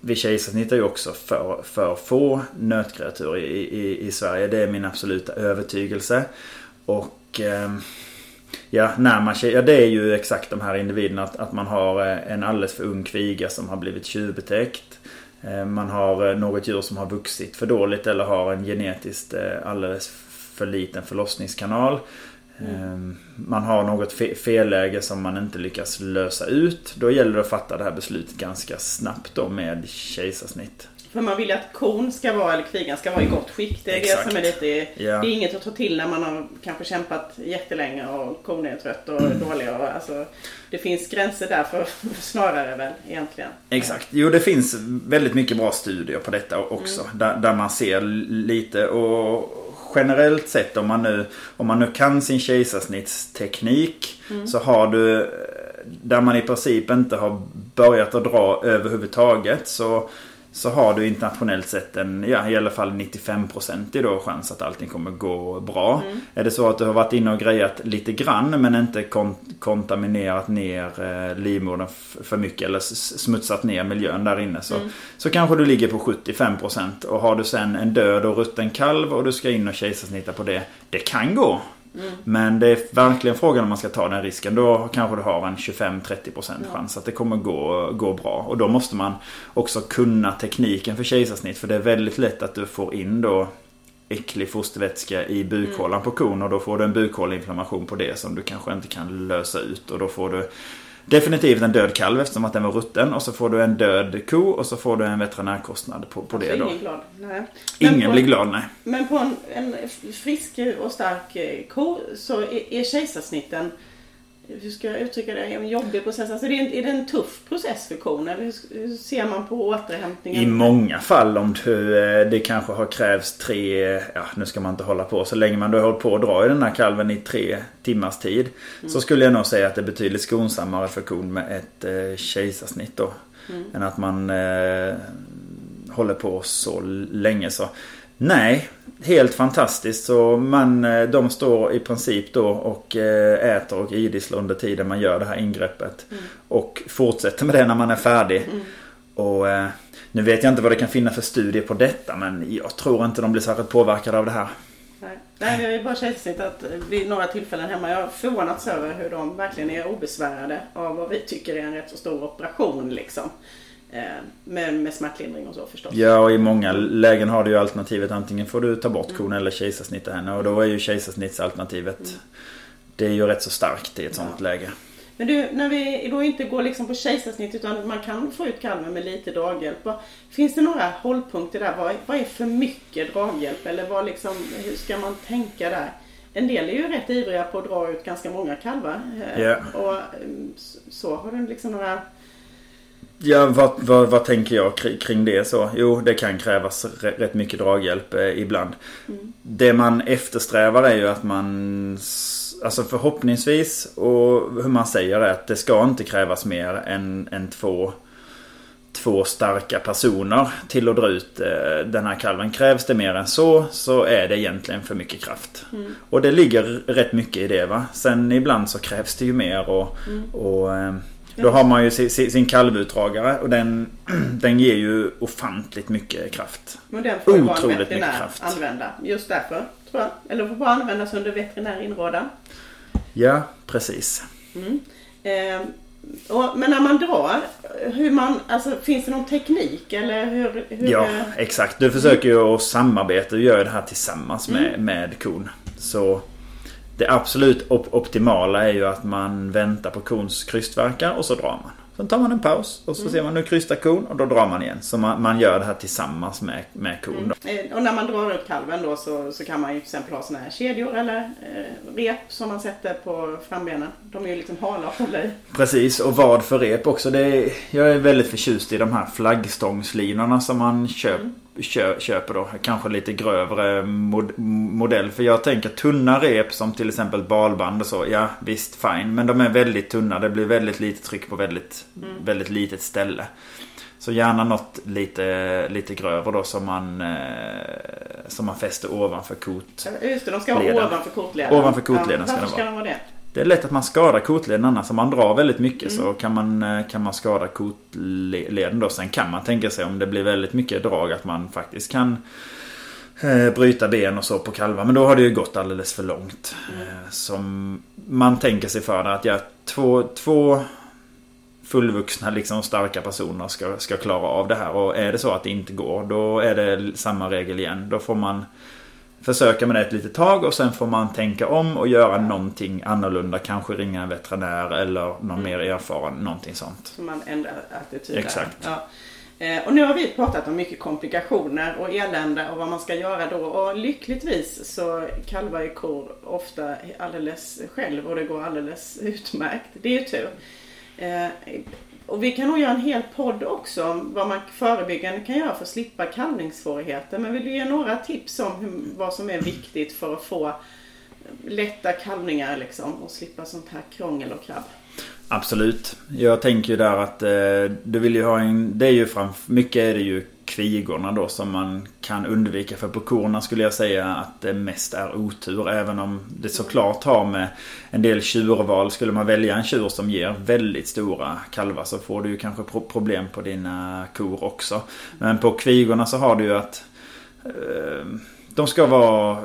vi kejsarsnittar ju också för, för få nötkreatur i, i, i Sverige. Det är min absoluta övertygelse. Och eh, Ja, när man, ja, det är ju exakt de här individerna. Att, att man har eh, en alldeles för ung kviga som har blivit tjuvbetäckt. Eh, man har eh, något djur som har vuxit för dåligt eller har en genetiskt eh, alldeles för liten förlossningskanal. Mm. Man har något felläge som man inte lyckas lösa ut. Då gäller det att fatta det här beslutet ganska snabbt då med kejsarsnitt. För man vill ju att kon ska vara, eller kvigan ska vara i gott skick. Det är Exakt. det som är lite, Ja. det är inget att ta till när man har kanske kämpat jättelänge och kon är trött och dålig. Och, alltså, det finns gränser där för snarare väl egentligen. Exakt. Jo, det finns väldigt mycket bra studier på detta också. Där, där man ser lite och generellt sett om man nu, om man nu kan sin kejsarsnittsteknik så har du, där man i princip inte har börjat att dra överhuvudtaget så så har du internationellt sett en, ja i alla fall 95% då chans att allting kommer gå bra. Är det så att du har varit inne och grejat lite grann men inte kon kontaminerat ner eh, livmodern för mycket eller smutsat ner miljön där inne så, så kanske du ligger på 75% och har du sen en död och rutten kalv och du ska in och kejsarsnitta på det. Det kan gå. Men det är verkligen frågan om man ska ta den risken. Då kanske du har en 25-30% chans att det kommer gå, gå bra. Och då måste man också kunna tekniken för kejsarsnitt. För det är väldigt lätt att du får in då äcklig fostervätska i bukhålan på kon. Och då får du en bukhåleinflammation på det som du kanske inte kan lösa ut. Och då får du definitivt en död kalv eftersom att den var rutten. Och så får du en död ko och så får du en veterinärkostnad på, på det Alltså, då. ingen glad. Nej. Ingen på, blir glad, nej. Men på en, en frisk och stark eh, ko så är, är kejsarsnitten hur ska jag uttrycka det? En jobbig process. Alltså det är, en, är det en tuff process för kon? Eller hur, hur ser man på återhämtningen? I många fall om du, eh, det kanske har krävts tre, ja nu ska man inte hålla på så länge man du har hållit på att dra i den här kalven i tre timmars tid. Så skulle jag nog säga att det är betydligt skonsammare för kon med ett eh, kejsarsnitt då. Än att man eh, håller på så länge så. Nej, helt fantastiskt. Så man, eh, de står i princip då och eh, äter och idisslar under tiden man gör det här ingreppet. Och fortsätter med det när man är färdig. Och eh, nu vet jag inte vad det kan finnas för studier på detta men jag tror inte de blir särskilt påverkade av det här. Nej, Nej har ju bara kejsarsnitt att vid några tillfällen hemma. Jag har förvånats över hur de verkligen är obesvärade av vad vi tycker är en rätt så stor operation liksom. Eh, med, med smärtlindring och så förstås. Ja och i många lägen har du ju alternativet antingen får du ta bort kon eller kejsarsnitta henne och då är ju kejsarsnittsalternativet Det är ju rätt så starkt i ett sånt läge. Men du, när vi då inte går liksom på kejsarsnitt utan man kan få ut kalven med lite draghjälp. Finns det några hållpunkter där? Vad är, vad är för mycket draghjälp? Eller vad liksom, hur ska man tänka där? En del är ju rätt ivriga på att dra ut ganska många kalvar. Ja. Och mm, så- har du liksom några... Ja, vad, vad, vad tänker jag kri- kring det så? Jo, det kan krävas rätt mycket draghjälp eh, ibland. Det man eftersträvar är ju att man, alltså förhoppningsvis och hur man säger är att det ska inte krävas mer än, än två, två starka personer till att dra ut eh, den här kalven. Krävs det mer än så så är det egentligen för mycket kraft. Och det ligger rätt mycket i det va. Sen ibland så krävs det ju mer och, och eh, då har man ju sin, kalvutdragare och den, den ger ju ofantligt mycket kraft. Men den får ju vara en Otroligt mycket veterinär kraft. använda. Just därför, tror jag. Eller får bara användas under veterinär inrådan. Ja, precis. Eh, och, men när man drar, hur man, alltså, finns det någon teknik eller hur? hur Ja, exakt. Du försöker ju att samarbeta och göra det här tillsammans med, Mm. med kon. Så det absolut op- optimala är ju att man väntar på kons krystverkar och så drar man. Sen tar man en paus och så Mm. ser man nu krystar kon och då drar man igen. Så man, man gör det här tillsammans med, med kon. Då. Eh, Och när man drar ut kalven då så, så kan man ju till exempel ha såna här kedjor eller eh, rep som man sätter på frambenen. De är ju liksom hala och håller i. Precis, och vad för rep också. Det är, jag är väldigt förtjust i de här flaggstångslinorna som man köp, kö, köper då. Kanske lite grövre mod, modell. För jag tänker tunna rep som till exempel balband och så. Ja visst, fine. Men de är väldigt tunna. Det blir väldigt lite tryck på väldigt, väldigt litet ställe. Så gärna något lite, lite grövre då som man, eh, som man fäster ovanför kot. Just det, de ska vara ovanför kotleden. Ovanför kotleden ska varför de ska vara. de vara det? Det är lätt att man skadar kotleden annars. Om man drar väldigt mycket så kan man, eh, kan man skada kotleden då. Sen kan man tänka sig om det blir väldigt mycket drag att man faktiskt kan eh, bryta ben och så på kalvar. Men då har det ju gått alldeles för långt. Eh, som man tänker sig för att ja, två, två fullvuxna liksom starka personer ska, ska klara av det här. Och är det så att det inte går då är det samma regel igen. Då får man försöka med det ett litet tag och sen får man tänka om och göra någonting annorlunda. Kanske ringa en veterinär eller någon mer erfaren. Någonting sånt. Så man ändrar attityd. Exakt. Ja. Eh, och nu har vi pratat om mycket komplikationer och elände och vad man ska göra då. Och lyckligtvis så kalvar ju kor ofta alldeles själv och det går alldeles utmärkt. Det är ju tur. Och vi kan nog göra en hel podd också om vad man förebyggande kan göra för att slippa kalvningssvårigheter. Men vill du ge några tips om hur, vad som är viktigt för att få lätta kalvningar liksom och slippa sånt här krångel och krabb? Absolut. Jag tänker ju där att eh, du vill ju ha en... Det är ju framför... Mycket är det ju kvigorna då som man kan undvika. För på korna skulle jag säga att det mest är otur. Även om det såklart har med en del tjurval. Skulle man välja en tjur som ger väldigt stora kalvar så får du ju kanske problem på dina kor också. Men på kvigorna så har du ju att eh, de ska vara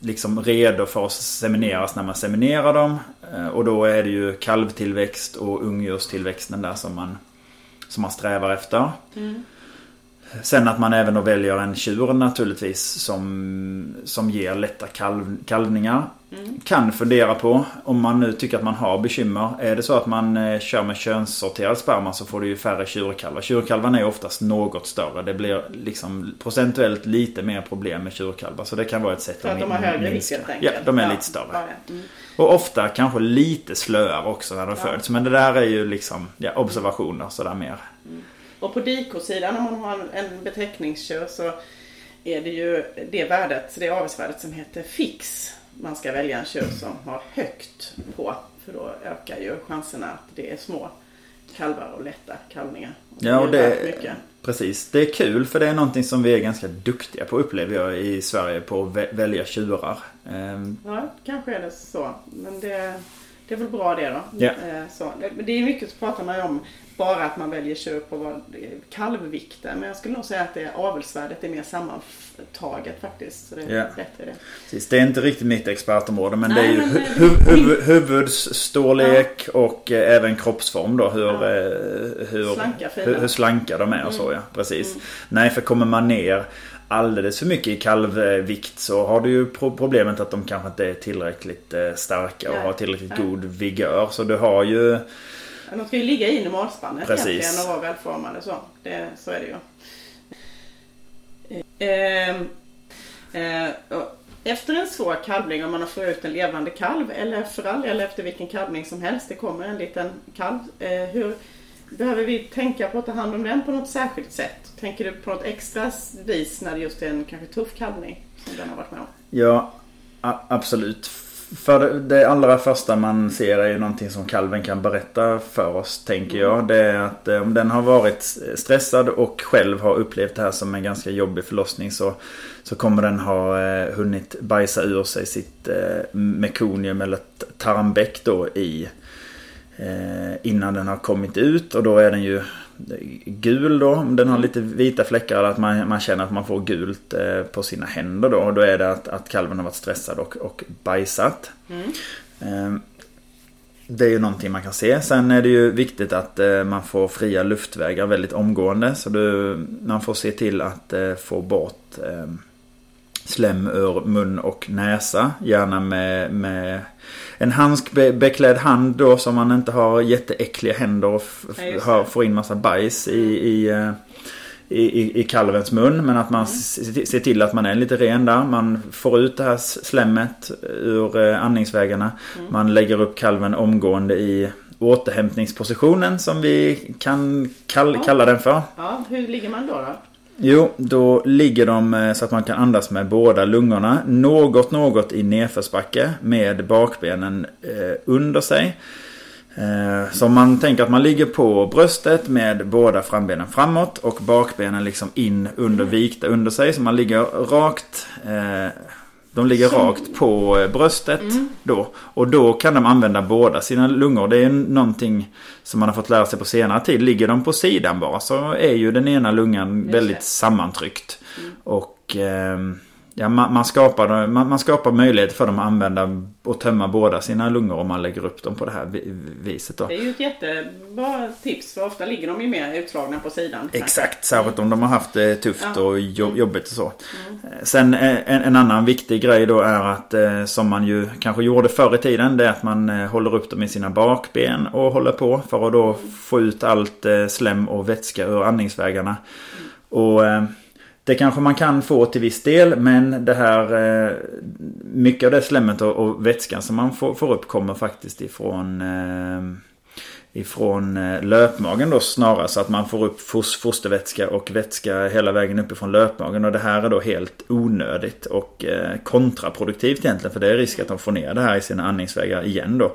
liksom redo för att semineras när man seminerar dem. Eh, och då är det ju kalvtillväxt och ungdjurstillväxten där som man, som man strävar efter. Mm. Sen att man även då väljer en tjur naturligtvis som, som ger lätta kalv, kalvningar. Mm. Kan fundera på om man nu tycker att man har bekymmer. Är det så att man eh, kör med könssorterad sperma så får du ju färre tjurkalvar. Tjurkalvarna är oftast något större. Det blir liksom procentuellt lite mer problem med tjurkalvar. Så det kan vara ett sätt att, att de har högre vikt helt enkelt. Ja, de är ja. lite större. Mm. Och ofta kanske lite slöare också när de ja. föds. Men det där är ju liksom ja, observationer sådär mer. Mm. Och på dikosidan om man har en beteckningskör så är det ju det värdet, det avelsvärdet som heter fix. Man ska välja en kör som har högt på. För då ökar ju chanserna att det är små kalvar och lätta kalvningar. Och ja, och det, precis. Det är kul för det är någonting som vi är ganska duktiga på upplever jag i Sverige på att välja tjurar. Ehm. Ja, kanske är det så. Men det, det är väl bra det då. Yeah. Så, det, det är mycket så pratar man ju om bara att man väljer köp på kalvvikten. Men jag skulle nog säga att det avelsvärdet är mer sammantaget faktiskt. Så det är yeah. bättre det. Precis, det är inte riktigt mitt expertområde men Nej, det är ju men, hu hu huvudsstorlek ja. och eh, även kroppsform då. Hur, ja. eh, hur, slanka, hur, hur, slanka de är och mm. så ja. Precis. Mm. Nej, för kommer man ner alldeles för mycket i kalvvikt så har du ju problemet att de kanske inte är tillräckligt eh, starka och har tillräckligt god vigör. Så du har ju de ska ju ligga i normalspannet Precis. egentligen och vara välformade så. Det, så är det ju. Eh, eh, efter en svår kalvning, om man har fått ut en levande kalv eller för all eller efter vilken kalvning som helst, det kommer en liten kalv. Eh, hur Behöver vi tänka på att ta hand om den på något särskilt sätt? Tänker du på något extra vis när det just är en kanske tuff kalvning som den har varit med om? Ja, absolut. För det allra första man ser är ju någonting som kalven kan berätta för oss, tänker jag. Det är att eh, om den har varit stressad och själv har upplevt det här som en ganska jobbig förlossning så, så kommer den ha eh, hunnit bajsa ur sig sitt eh, mekonium eller tarmbäck då i eh, innan den har kommit ut och då är den ju gul då. Den har lite vita fläckar. Att man, man känner att man får gult eh, på sina händer då. Och då är det att, att kalven har varit stressad och, och bajsat. Mm. Eh, det är ju någonting man kan se. Sen är det ju viktigt att eh, man får fria luftvägar väldigt omgående. Så du, man får se till att eh, få bort eh, slem ur mun och näsa. Gärna med, med en handskbeklädd hand då som man inte har jätteäckliga händer och ja, får in massa bajs i, i, eh, i, i kalvens mun. Men att man mm. ser till att man är lite ren där. Man får ut det här slemmet ur eh, andningsvägarna. Mm. Man lägger upp kalven omgående i återhämtningspositionen som vi kan kall, ja. kalla den för. Ja, hur ligger man då? då? Jo, då ligger de eh, så att man kan andas med båda lungorna. Något, något i nedförsbacke med bakbenen eh, under sig. Eh, så man tänker att man ligger på bröstet med båda frambenen framåt och bakbenen liksom in under vikta under sig. Så man ligger rakt de ligger Som... rakt på eh, bröstet mm. då. Och då kan de använda båda sina lungor. Det är någonting som man har fått lära sig på senare tid. Ligger de på sidan bara så är ju den ena lungan väldigt sammantryckt. Mm. Och eh, ja, man, man, skapar, man, man skapar möjlighet för dem att använda och tömma båda sina lungor om man lägger upp dem på det här viset. Då. Det är ju ett jättebra tips för ofta ligger de ju mer utslagna på sidan. Exakt, särskilt om de har haft det tufft ja. och jobbigt och så. Mm. Sen en, en, annan viktig grej då är att som man ju kanske gjorde förr i tiden. Det är att man håller upp dem i sina bakben och håller på för att då mm. få ut allt slem och vätska ur andningsvägarna. Mm. Och det kanske man kan få till viss del men det här eh, Mycket av det slemmet och, vätskan som man får, upp kommer faktiskt ifrån eh, Ifrån eh, löpmagen då snarare så att man får upp fostervätska och vätska hela vägen uppifrån löpmagen och det här är då helt onödigt och kontraproduktivt egentligen för det är risk att de får ner det här i sina andningsvägar igen då.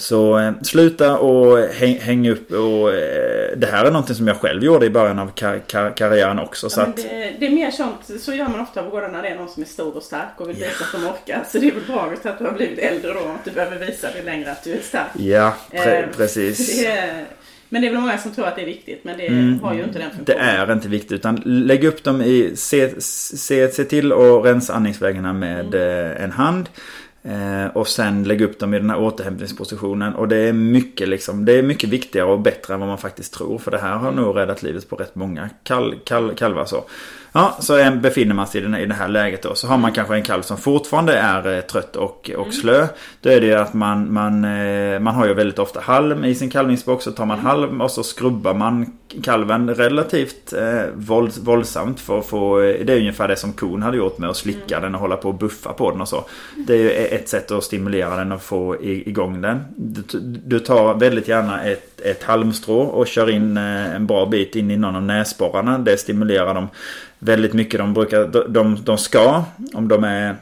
Så eh, sluta och häng, häng upp och eh, det här är någonting som jag själv gjorde i början av kar kar karriären också. Ja, så att... det, det, är mer sånt, så gör man ofta både när det är någon som är stor och stark och vill visa att de orkar. Så det är väl bra att du har blivit äldre då, att du behöver visa det längre att du är stark. Ja, pre eh, precis. Det, men det är väl många som tror att det är viktigt men det mm, har ju inte den funktionen. Det är inte viktigt utan lägg upp dem i, se, se, se till att rensa andningsvägarna med mm. en hand. Eh, och sen lägga upp dem i den här återhämtningspositionen. Och det är mycket liksom, det är mycket viktigare och bättre än vad man faktiskt tror. För det här har nog räddat livet på rätt många kal, kal, kalvar. Så. Ja, så befinner man sig i det här läget då. Så har man kanske en kalv som fortfarande är eh, trött och, och mm. slö. Då är det att man, man, eh, man har ju väldigt ofta halm i sin kalvningsbox. Så tar man mm. halm och så skrubbar man kalven relativt eh, våld, våldsamt. För att få, det är ungefär det som kon hade gjort med att slicka mm. den och hålla på och buffa på den och så. Det är ju ett sätt att stimulera den och få igång den. Du, du tar väldigt gärna ett, ett halmstrå och kör in en bra bit in i någon av näsborrarna. Det stimulerar dem väldigt mycket. De, brukar, de, de ska, om de är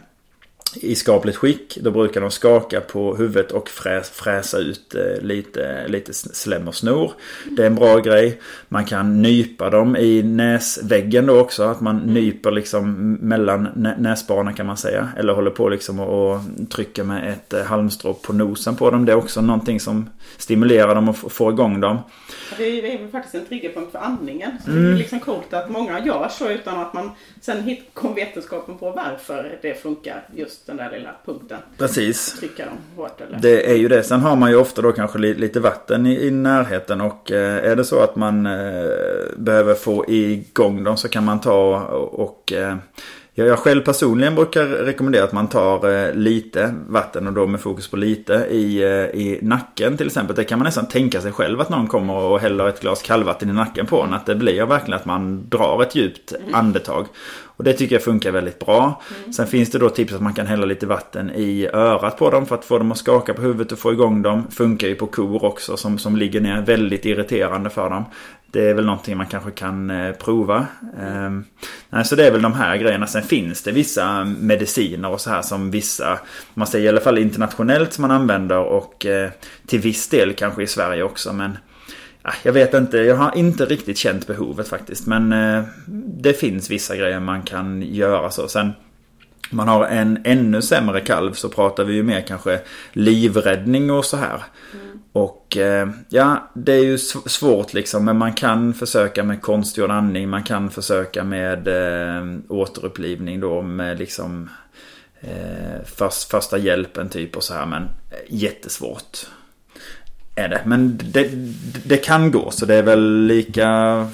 i skapligt skick, då brukar de skaka på huvudet och fräs, fräsa ut eh, lite, lite slem och snor. Det är en bra grej. Man kan nypa dem i näsväggen då också. Att man mm. nyper liksom mellan näsbanorna kan man säga. Eller håller på liksom och, och trycker med ett eh, halmstrå på nosen på dem. Det är också någonting som stimulerar dem och får igång dem. Det är ju faktiskt en triggerpunkt för andningen. Så mm. Det är mm. liksom coolt att många gör så utan att man sen kom vetenskapen på varför det funkar just den där lilla punkten. Precis. Trycka dem hårt eller? Det är ju det. Sen har man ju ofta då kanske lite vatten i, i närheten och eh, är det så att man eh, behöver få igång dem så kan man ta och, och eh, jag själv personligen brukar rekommendera att man tar eh, lite vatten och då med fokus på lite i, eh, i nacken till exempel. Det kan man nästan tänka sig själv att någon kommer och häller ett glas kallvatten i nacken på en. Att det blir verkligen att man drar ett djupt mm. andetag. Och det tycker jag funkar väldigt bra. Mm. Sen finns det då tips att man kan hälla lite vatten i örat på dem för att få dem att skaka på huvudet och få igång dem. Funkar ju på kor också som, som ligger ner. Väldigt irriterande för dem. Det är väl någonting man kanske kan eh, prova. Mm. Eh, så det är väl de här grejerna. Sen finns det vissa mediciner och så här som vissa, man säger i alla fall internationellt som man använder och eh, till viss del kanske i Sverige också. Men ah, jag vet inte, jag har inte riktigt känt behovet faktiskt. Men eh, det finns vissa grejer man kan göra så. Sen man har en ännu sämre kalv så pratar vi ju mer kanske livräddning och så här. Mm. Och eh, ja, det är ju svårt liksom. Men man kan försöka med konstgjord andning. Man kan försöka med eh, återupplivning då med liksom eh, först, första hjälpen typ och så här. Men jättesvårt är det. Men det, det kan gå så det är väl lika,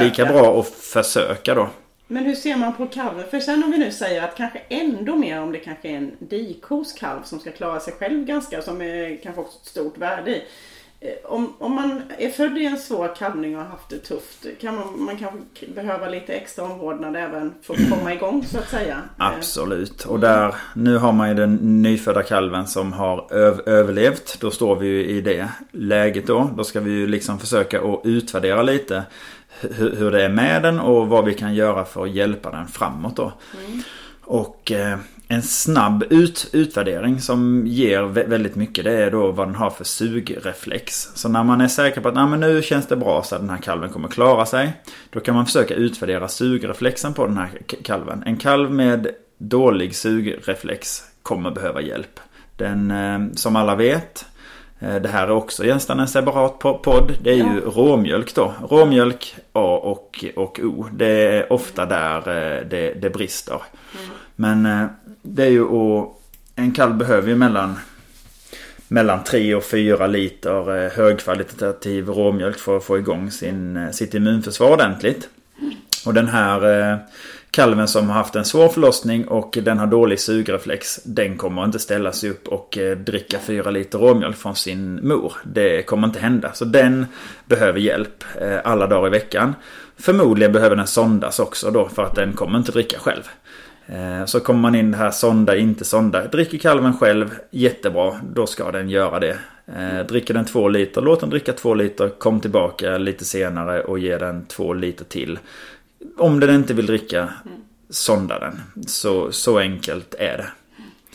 lika bra att försöka då. Men hur ser man på kalven? För sen om vi nu säger att kanske ändå mer om det kanske är en dikos kalv som ska klara sig själv ganska, som är kanske också ett stort värde i. Eh, om, om man är född i en svår kalvning och har haft det tufft kan man, man kanske behöva lite extra omvårdnad även för att komma igång så att säga. Eh. Absolut. Och där, nu har man ju den nyfödda kalven som har öv, överlevt. Då står vi ju i det läget då. Då ska vi ju liksom försöka att utvärdera lite hur, hur det är med den och vad vi kan göra för att hjälpa den framåt då. Mm. Och eh, en snabb ut, utvärdering som ger väldigt mycket det är då vad den har för sugreflex. Så när man är säker på att Nej, men nu känns det bra så att den här kalven kommer klara sig. Då kan man försöka utvärdera sugreflexen på den här kalven. En kalv med dålig sugreflex kommer behöva hjälp. Den, eh, som alla vet, det här är också gästan en separat podd. Det är ja. ju råmjölk då. Råmjölk A och, och O. Det är ofta där eh, det, det brister. Mm. Men det är ju och en kalv behöver ju mellan mellan 3 och 4 liter högkvalitativ råmjölk för att få igång sin, sitt immunförsvar ordentligt. Och den här Kalven som har haft en svår förlossning och den har dålig sugreflex. Den kommer inte ställa sig upp och eh, dricka fyra liter råmjölk från sin mor. Det kommer inte hända. Så den behöver hjälp eh, alla dagar i veckan. Förmodligen behöver den sondas också då för att den kommer inte dricka själv. Eh, så kommer man in det här sonda, inte sonda. Dricker kalven själv, jättebra. Då ska den göra det. Dricker den två liter, låt den dricka två liter. Kom tillbaka lite senare och ge den två liter till om den inte vill dricka, mm. sonda den. Så, så enkelt är det.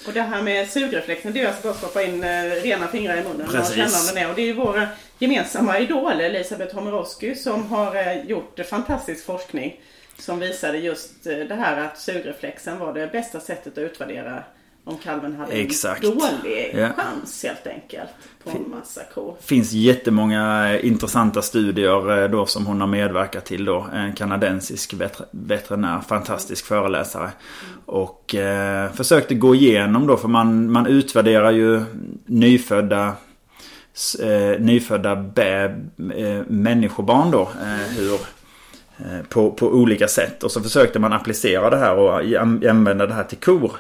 Och det här med sugreflexen, det är alltså bara att stoppa in eh, rena fingrar i munnen Precis. och känna om den är. Och det är ju vår gemensamma idol Elisabeth Homerosky som har eh, gjort fantastisk forskning. Som visade just eh, det här att sugreflexen var det bästa sättet att utvärdera om kalven hade Exakt. en dålig ja. chans helt enkelt på en massa kor. finns jättemånga intressanta studier eh, då som hon har medverkat till då. En kanadensisk veterinär, fantastisk föreläsare. Och eh, försökte gå igenom då för man, man utvärderar ju nyfödda eh, nyfödda bä, eh, människobarn då. Eh, hur Eh, Eh, på, på olika sätt. Och så försökte man applicera det här och använda det här till kor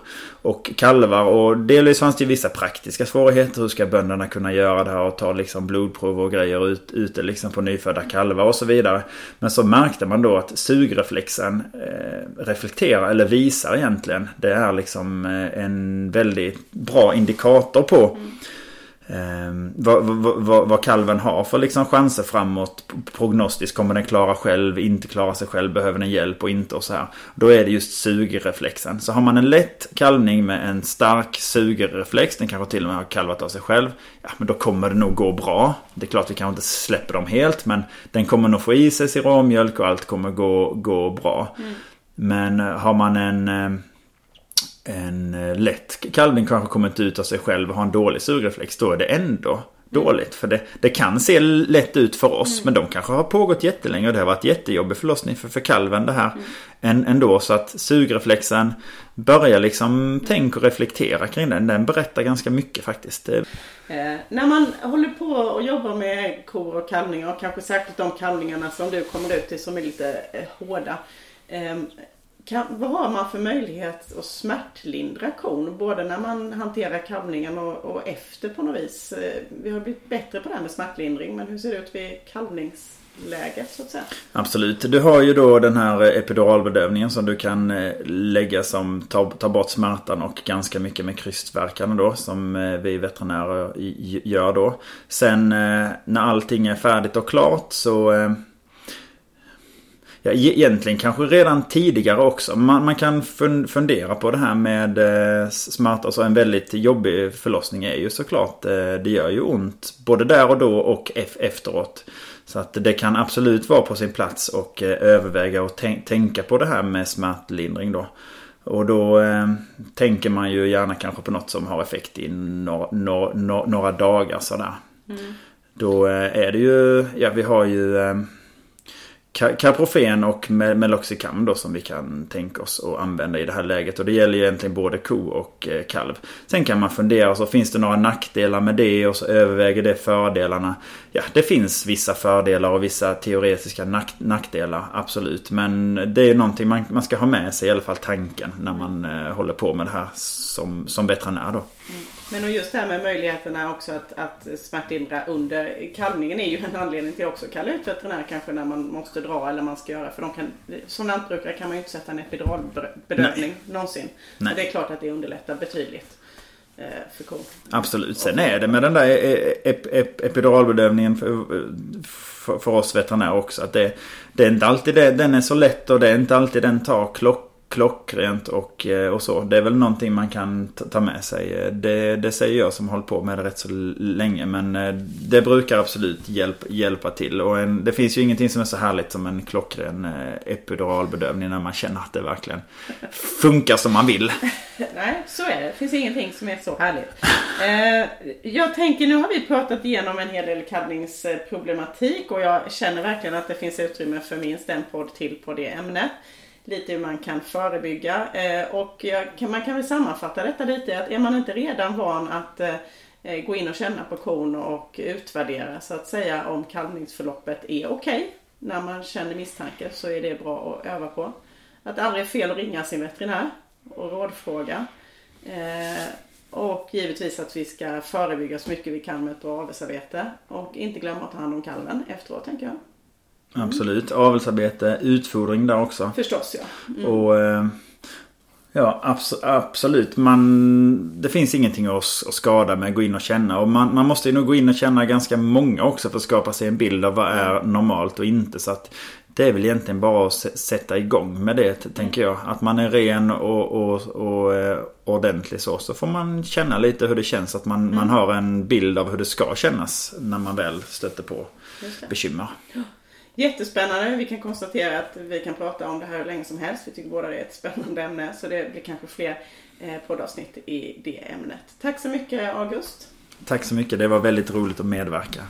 och kalvar. Och delvis fanns det ju vissa praktiska svårigheter. Hur ska bönderna kunna göra det här och ta liksom blodprov och grejer ut, ute liksom på nyfödda kalvar och så vidare. Men så märkte man då att sugreflexen eh, reflekterar, eller visar egentligen. Det är liksom eh, en väldigt bra indikator på mm Eh, vad, vad, vad, kalven har för liksom chanser framåt prognostiskt. Kommer den klara själv, inte klara sig själv, behöver den hjälp och inte och så här. Då är det just sugreflexen. Så har man en lätt kalvning med en stark sugreflex, den kanske till och med har kalvat av sig själv. Ja, men då kommer det nog gå bra. Det är klart vi kanske inte släpper dem helt, men den kommer nog få i sig sin råmjölk och allt kommer gå, gå bra. Mm. Men eh, har man en eh, en eh, lätt kalvning kanske kommit ut av sig själv och har en dålig sugreflex. Då är det ändå dåligt. För det, det kan se lätt ut för oss. Mm. Men de kanske har pågått jättelänge och det har varit jättejobbig förlossning för, för kalven det här. Mm. ändå så att sugreflexen börjar liksom tänka och reflektera kring den. Den berättar ganska mycket faktiskt. Eh, när man håller på och jobbar med kor och kalvningar och kanske särskilt de kalvningarna som du kommer ut till som är lite eh, hårda. Eh, kan, vad har man för möjlighet att smärtlindra kon? Både när man hanterar kalvningen och, och, efter på något vis. Eh, vi har blivit bättre på det här med smärtlindring men hur ser det ut vid kalvningsläget så att säga? Absolut. Du har ju då den här eh, epiduralbedövningen som du kan eh, lägga som tar, bort smärtan och ganska mycket med krystverkan då som vi veterinärer gör då. Sen när allting är färdigt och klart så ja, egentligen kanske redan tidigare också. Man, man kan fundera på det här med eh, smärta. Alltså en väldigt jobbig förlossning är ju såklart, eh, det gör ju ont både där och då och efteråt. Så att det kan absolut vara på sin plats och eh, överväga och tänka på det här med smärtlindring då. Och då eh, tänker man ju gärna kanske på något som har effekt i några, några, några dagar sådär. Mm. Då eh, är det ju, ja vi har ju eh, Caprofen och Meloxicam då som vi kan tänka oss att använda i det här läget. Och det gäller egentligen både ko och eh, kalv. Sen kan man fundera, så finns det några nackdelar med det och så överväger det fördelarna. Ja, det finns vissa fördelar och vissa teoretiska nack nackdelar, absolut. Men det är någonting man, man ska ha med sig, i alla fall tanken, när man eh, håller på med det här som, som veterinär då. Mm. Men och just det här med möjligheterna också att, att smärtlindra under kalvningen är ju en anledning till också att kalla ut veterinär kanske när man måste dra eller man ska göra. För de kan, som lantbrukare kan man ju inte sätta en epiduralbedövning Nej. någonsin. Nej. det är klart att det underlättar betydligt eh. Absolut. Sen är det med den där ep ep epiduralbedövningen för, för, för, oss veterinärer också. Att det, det är inte alltid det, den är så lätt och det är inte alltid den tar klock klockrent och, eh, och så. Det är väl någonting man kan ta med sig. Eh, det, det säger jag som har hållit på med det rätt så länge. Men eh, det brukar absolut hjälp, hjälpa till. Och en, det finns ju ingenting som är så härligt som en klockren epiduralbedövning när man känner att det verkligen funkar som man vill. Nej, så är det. Det finns ingenting som är så härligt. Jag tänker, nu har vi pratat igenom en hel del kalvningsproblematik och jag känner verkligen att det finns utrymme för minst en podd till på det ämnet lite hur man kan förebygga. Eh, och man kan väl sammanfatta detta lite att är man inte redan van att eh, gå in och känna på kon och utvärdera så att säga om kalvningsförloppet är okej. Okay. När man känner misstanke så är det bra att öva på. Att det aldrig är fel att ringa sin veterinär och rådfråga. Eh, och givetvis att vi ska förebygga så mycket vi kan med ett bra avelsarbete. Och inte glömma att ta hand om kalven efteråt tänker jag. Mm. Absolut. Avelsarbete, utfodring där också. Förstås ja. Mm. Och eh, Ja abs absolut. Man, det finns ingenting att, att skada med att gå in och känna. Och man, man måste ju nog gå in och känna ganska många också för att skapa sig en bild av vad är normalt och inte. Så att det är väl egentligen bara att sätta igång med det tänker jag. Att man är ren och, och, och eh, ordentlig så. Så får man känna lite hur det känns. Att man, mm. man har en bild av hur det ska kännas när man väl stöter på bekymmer. Jättespännande. Vi kan konstatera att vi kan prata om det här hur länge som helst. Vi tycker båda det är ett spännande ämne. Så det blir kanske fler eh, poddavsnitt i det ämnet. Tack så mycket August. Tack så mycket. Det var väldigt roligt att medverka.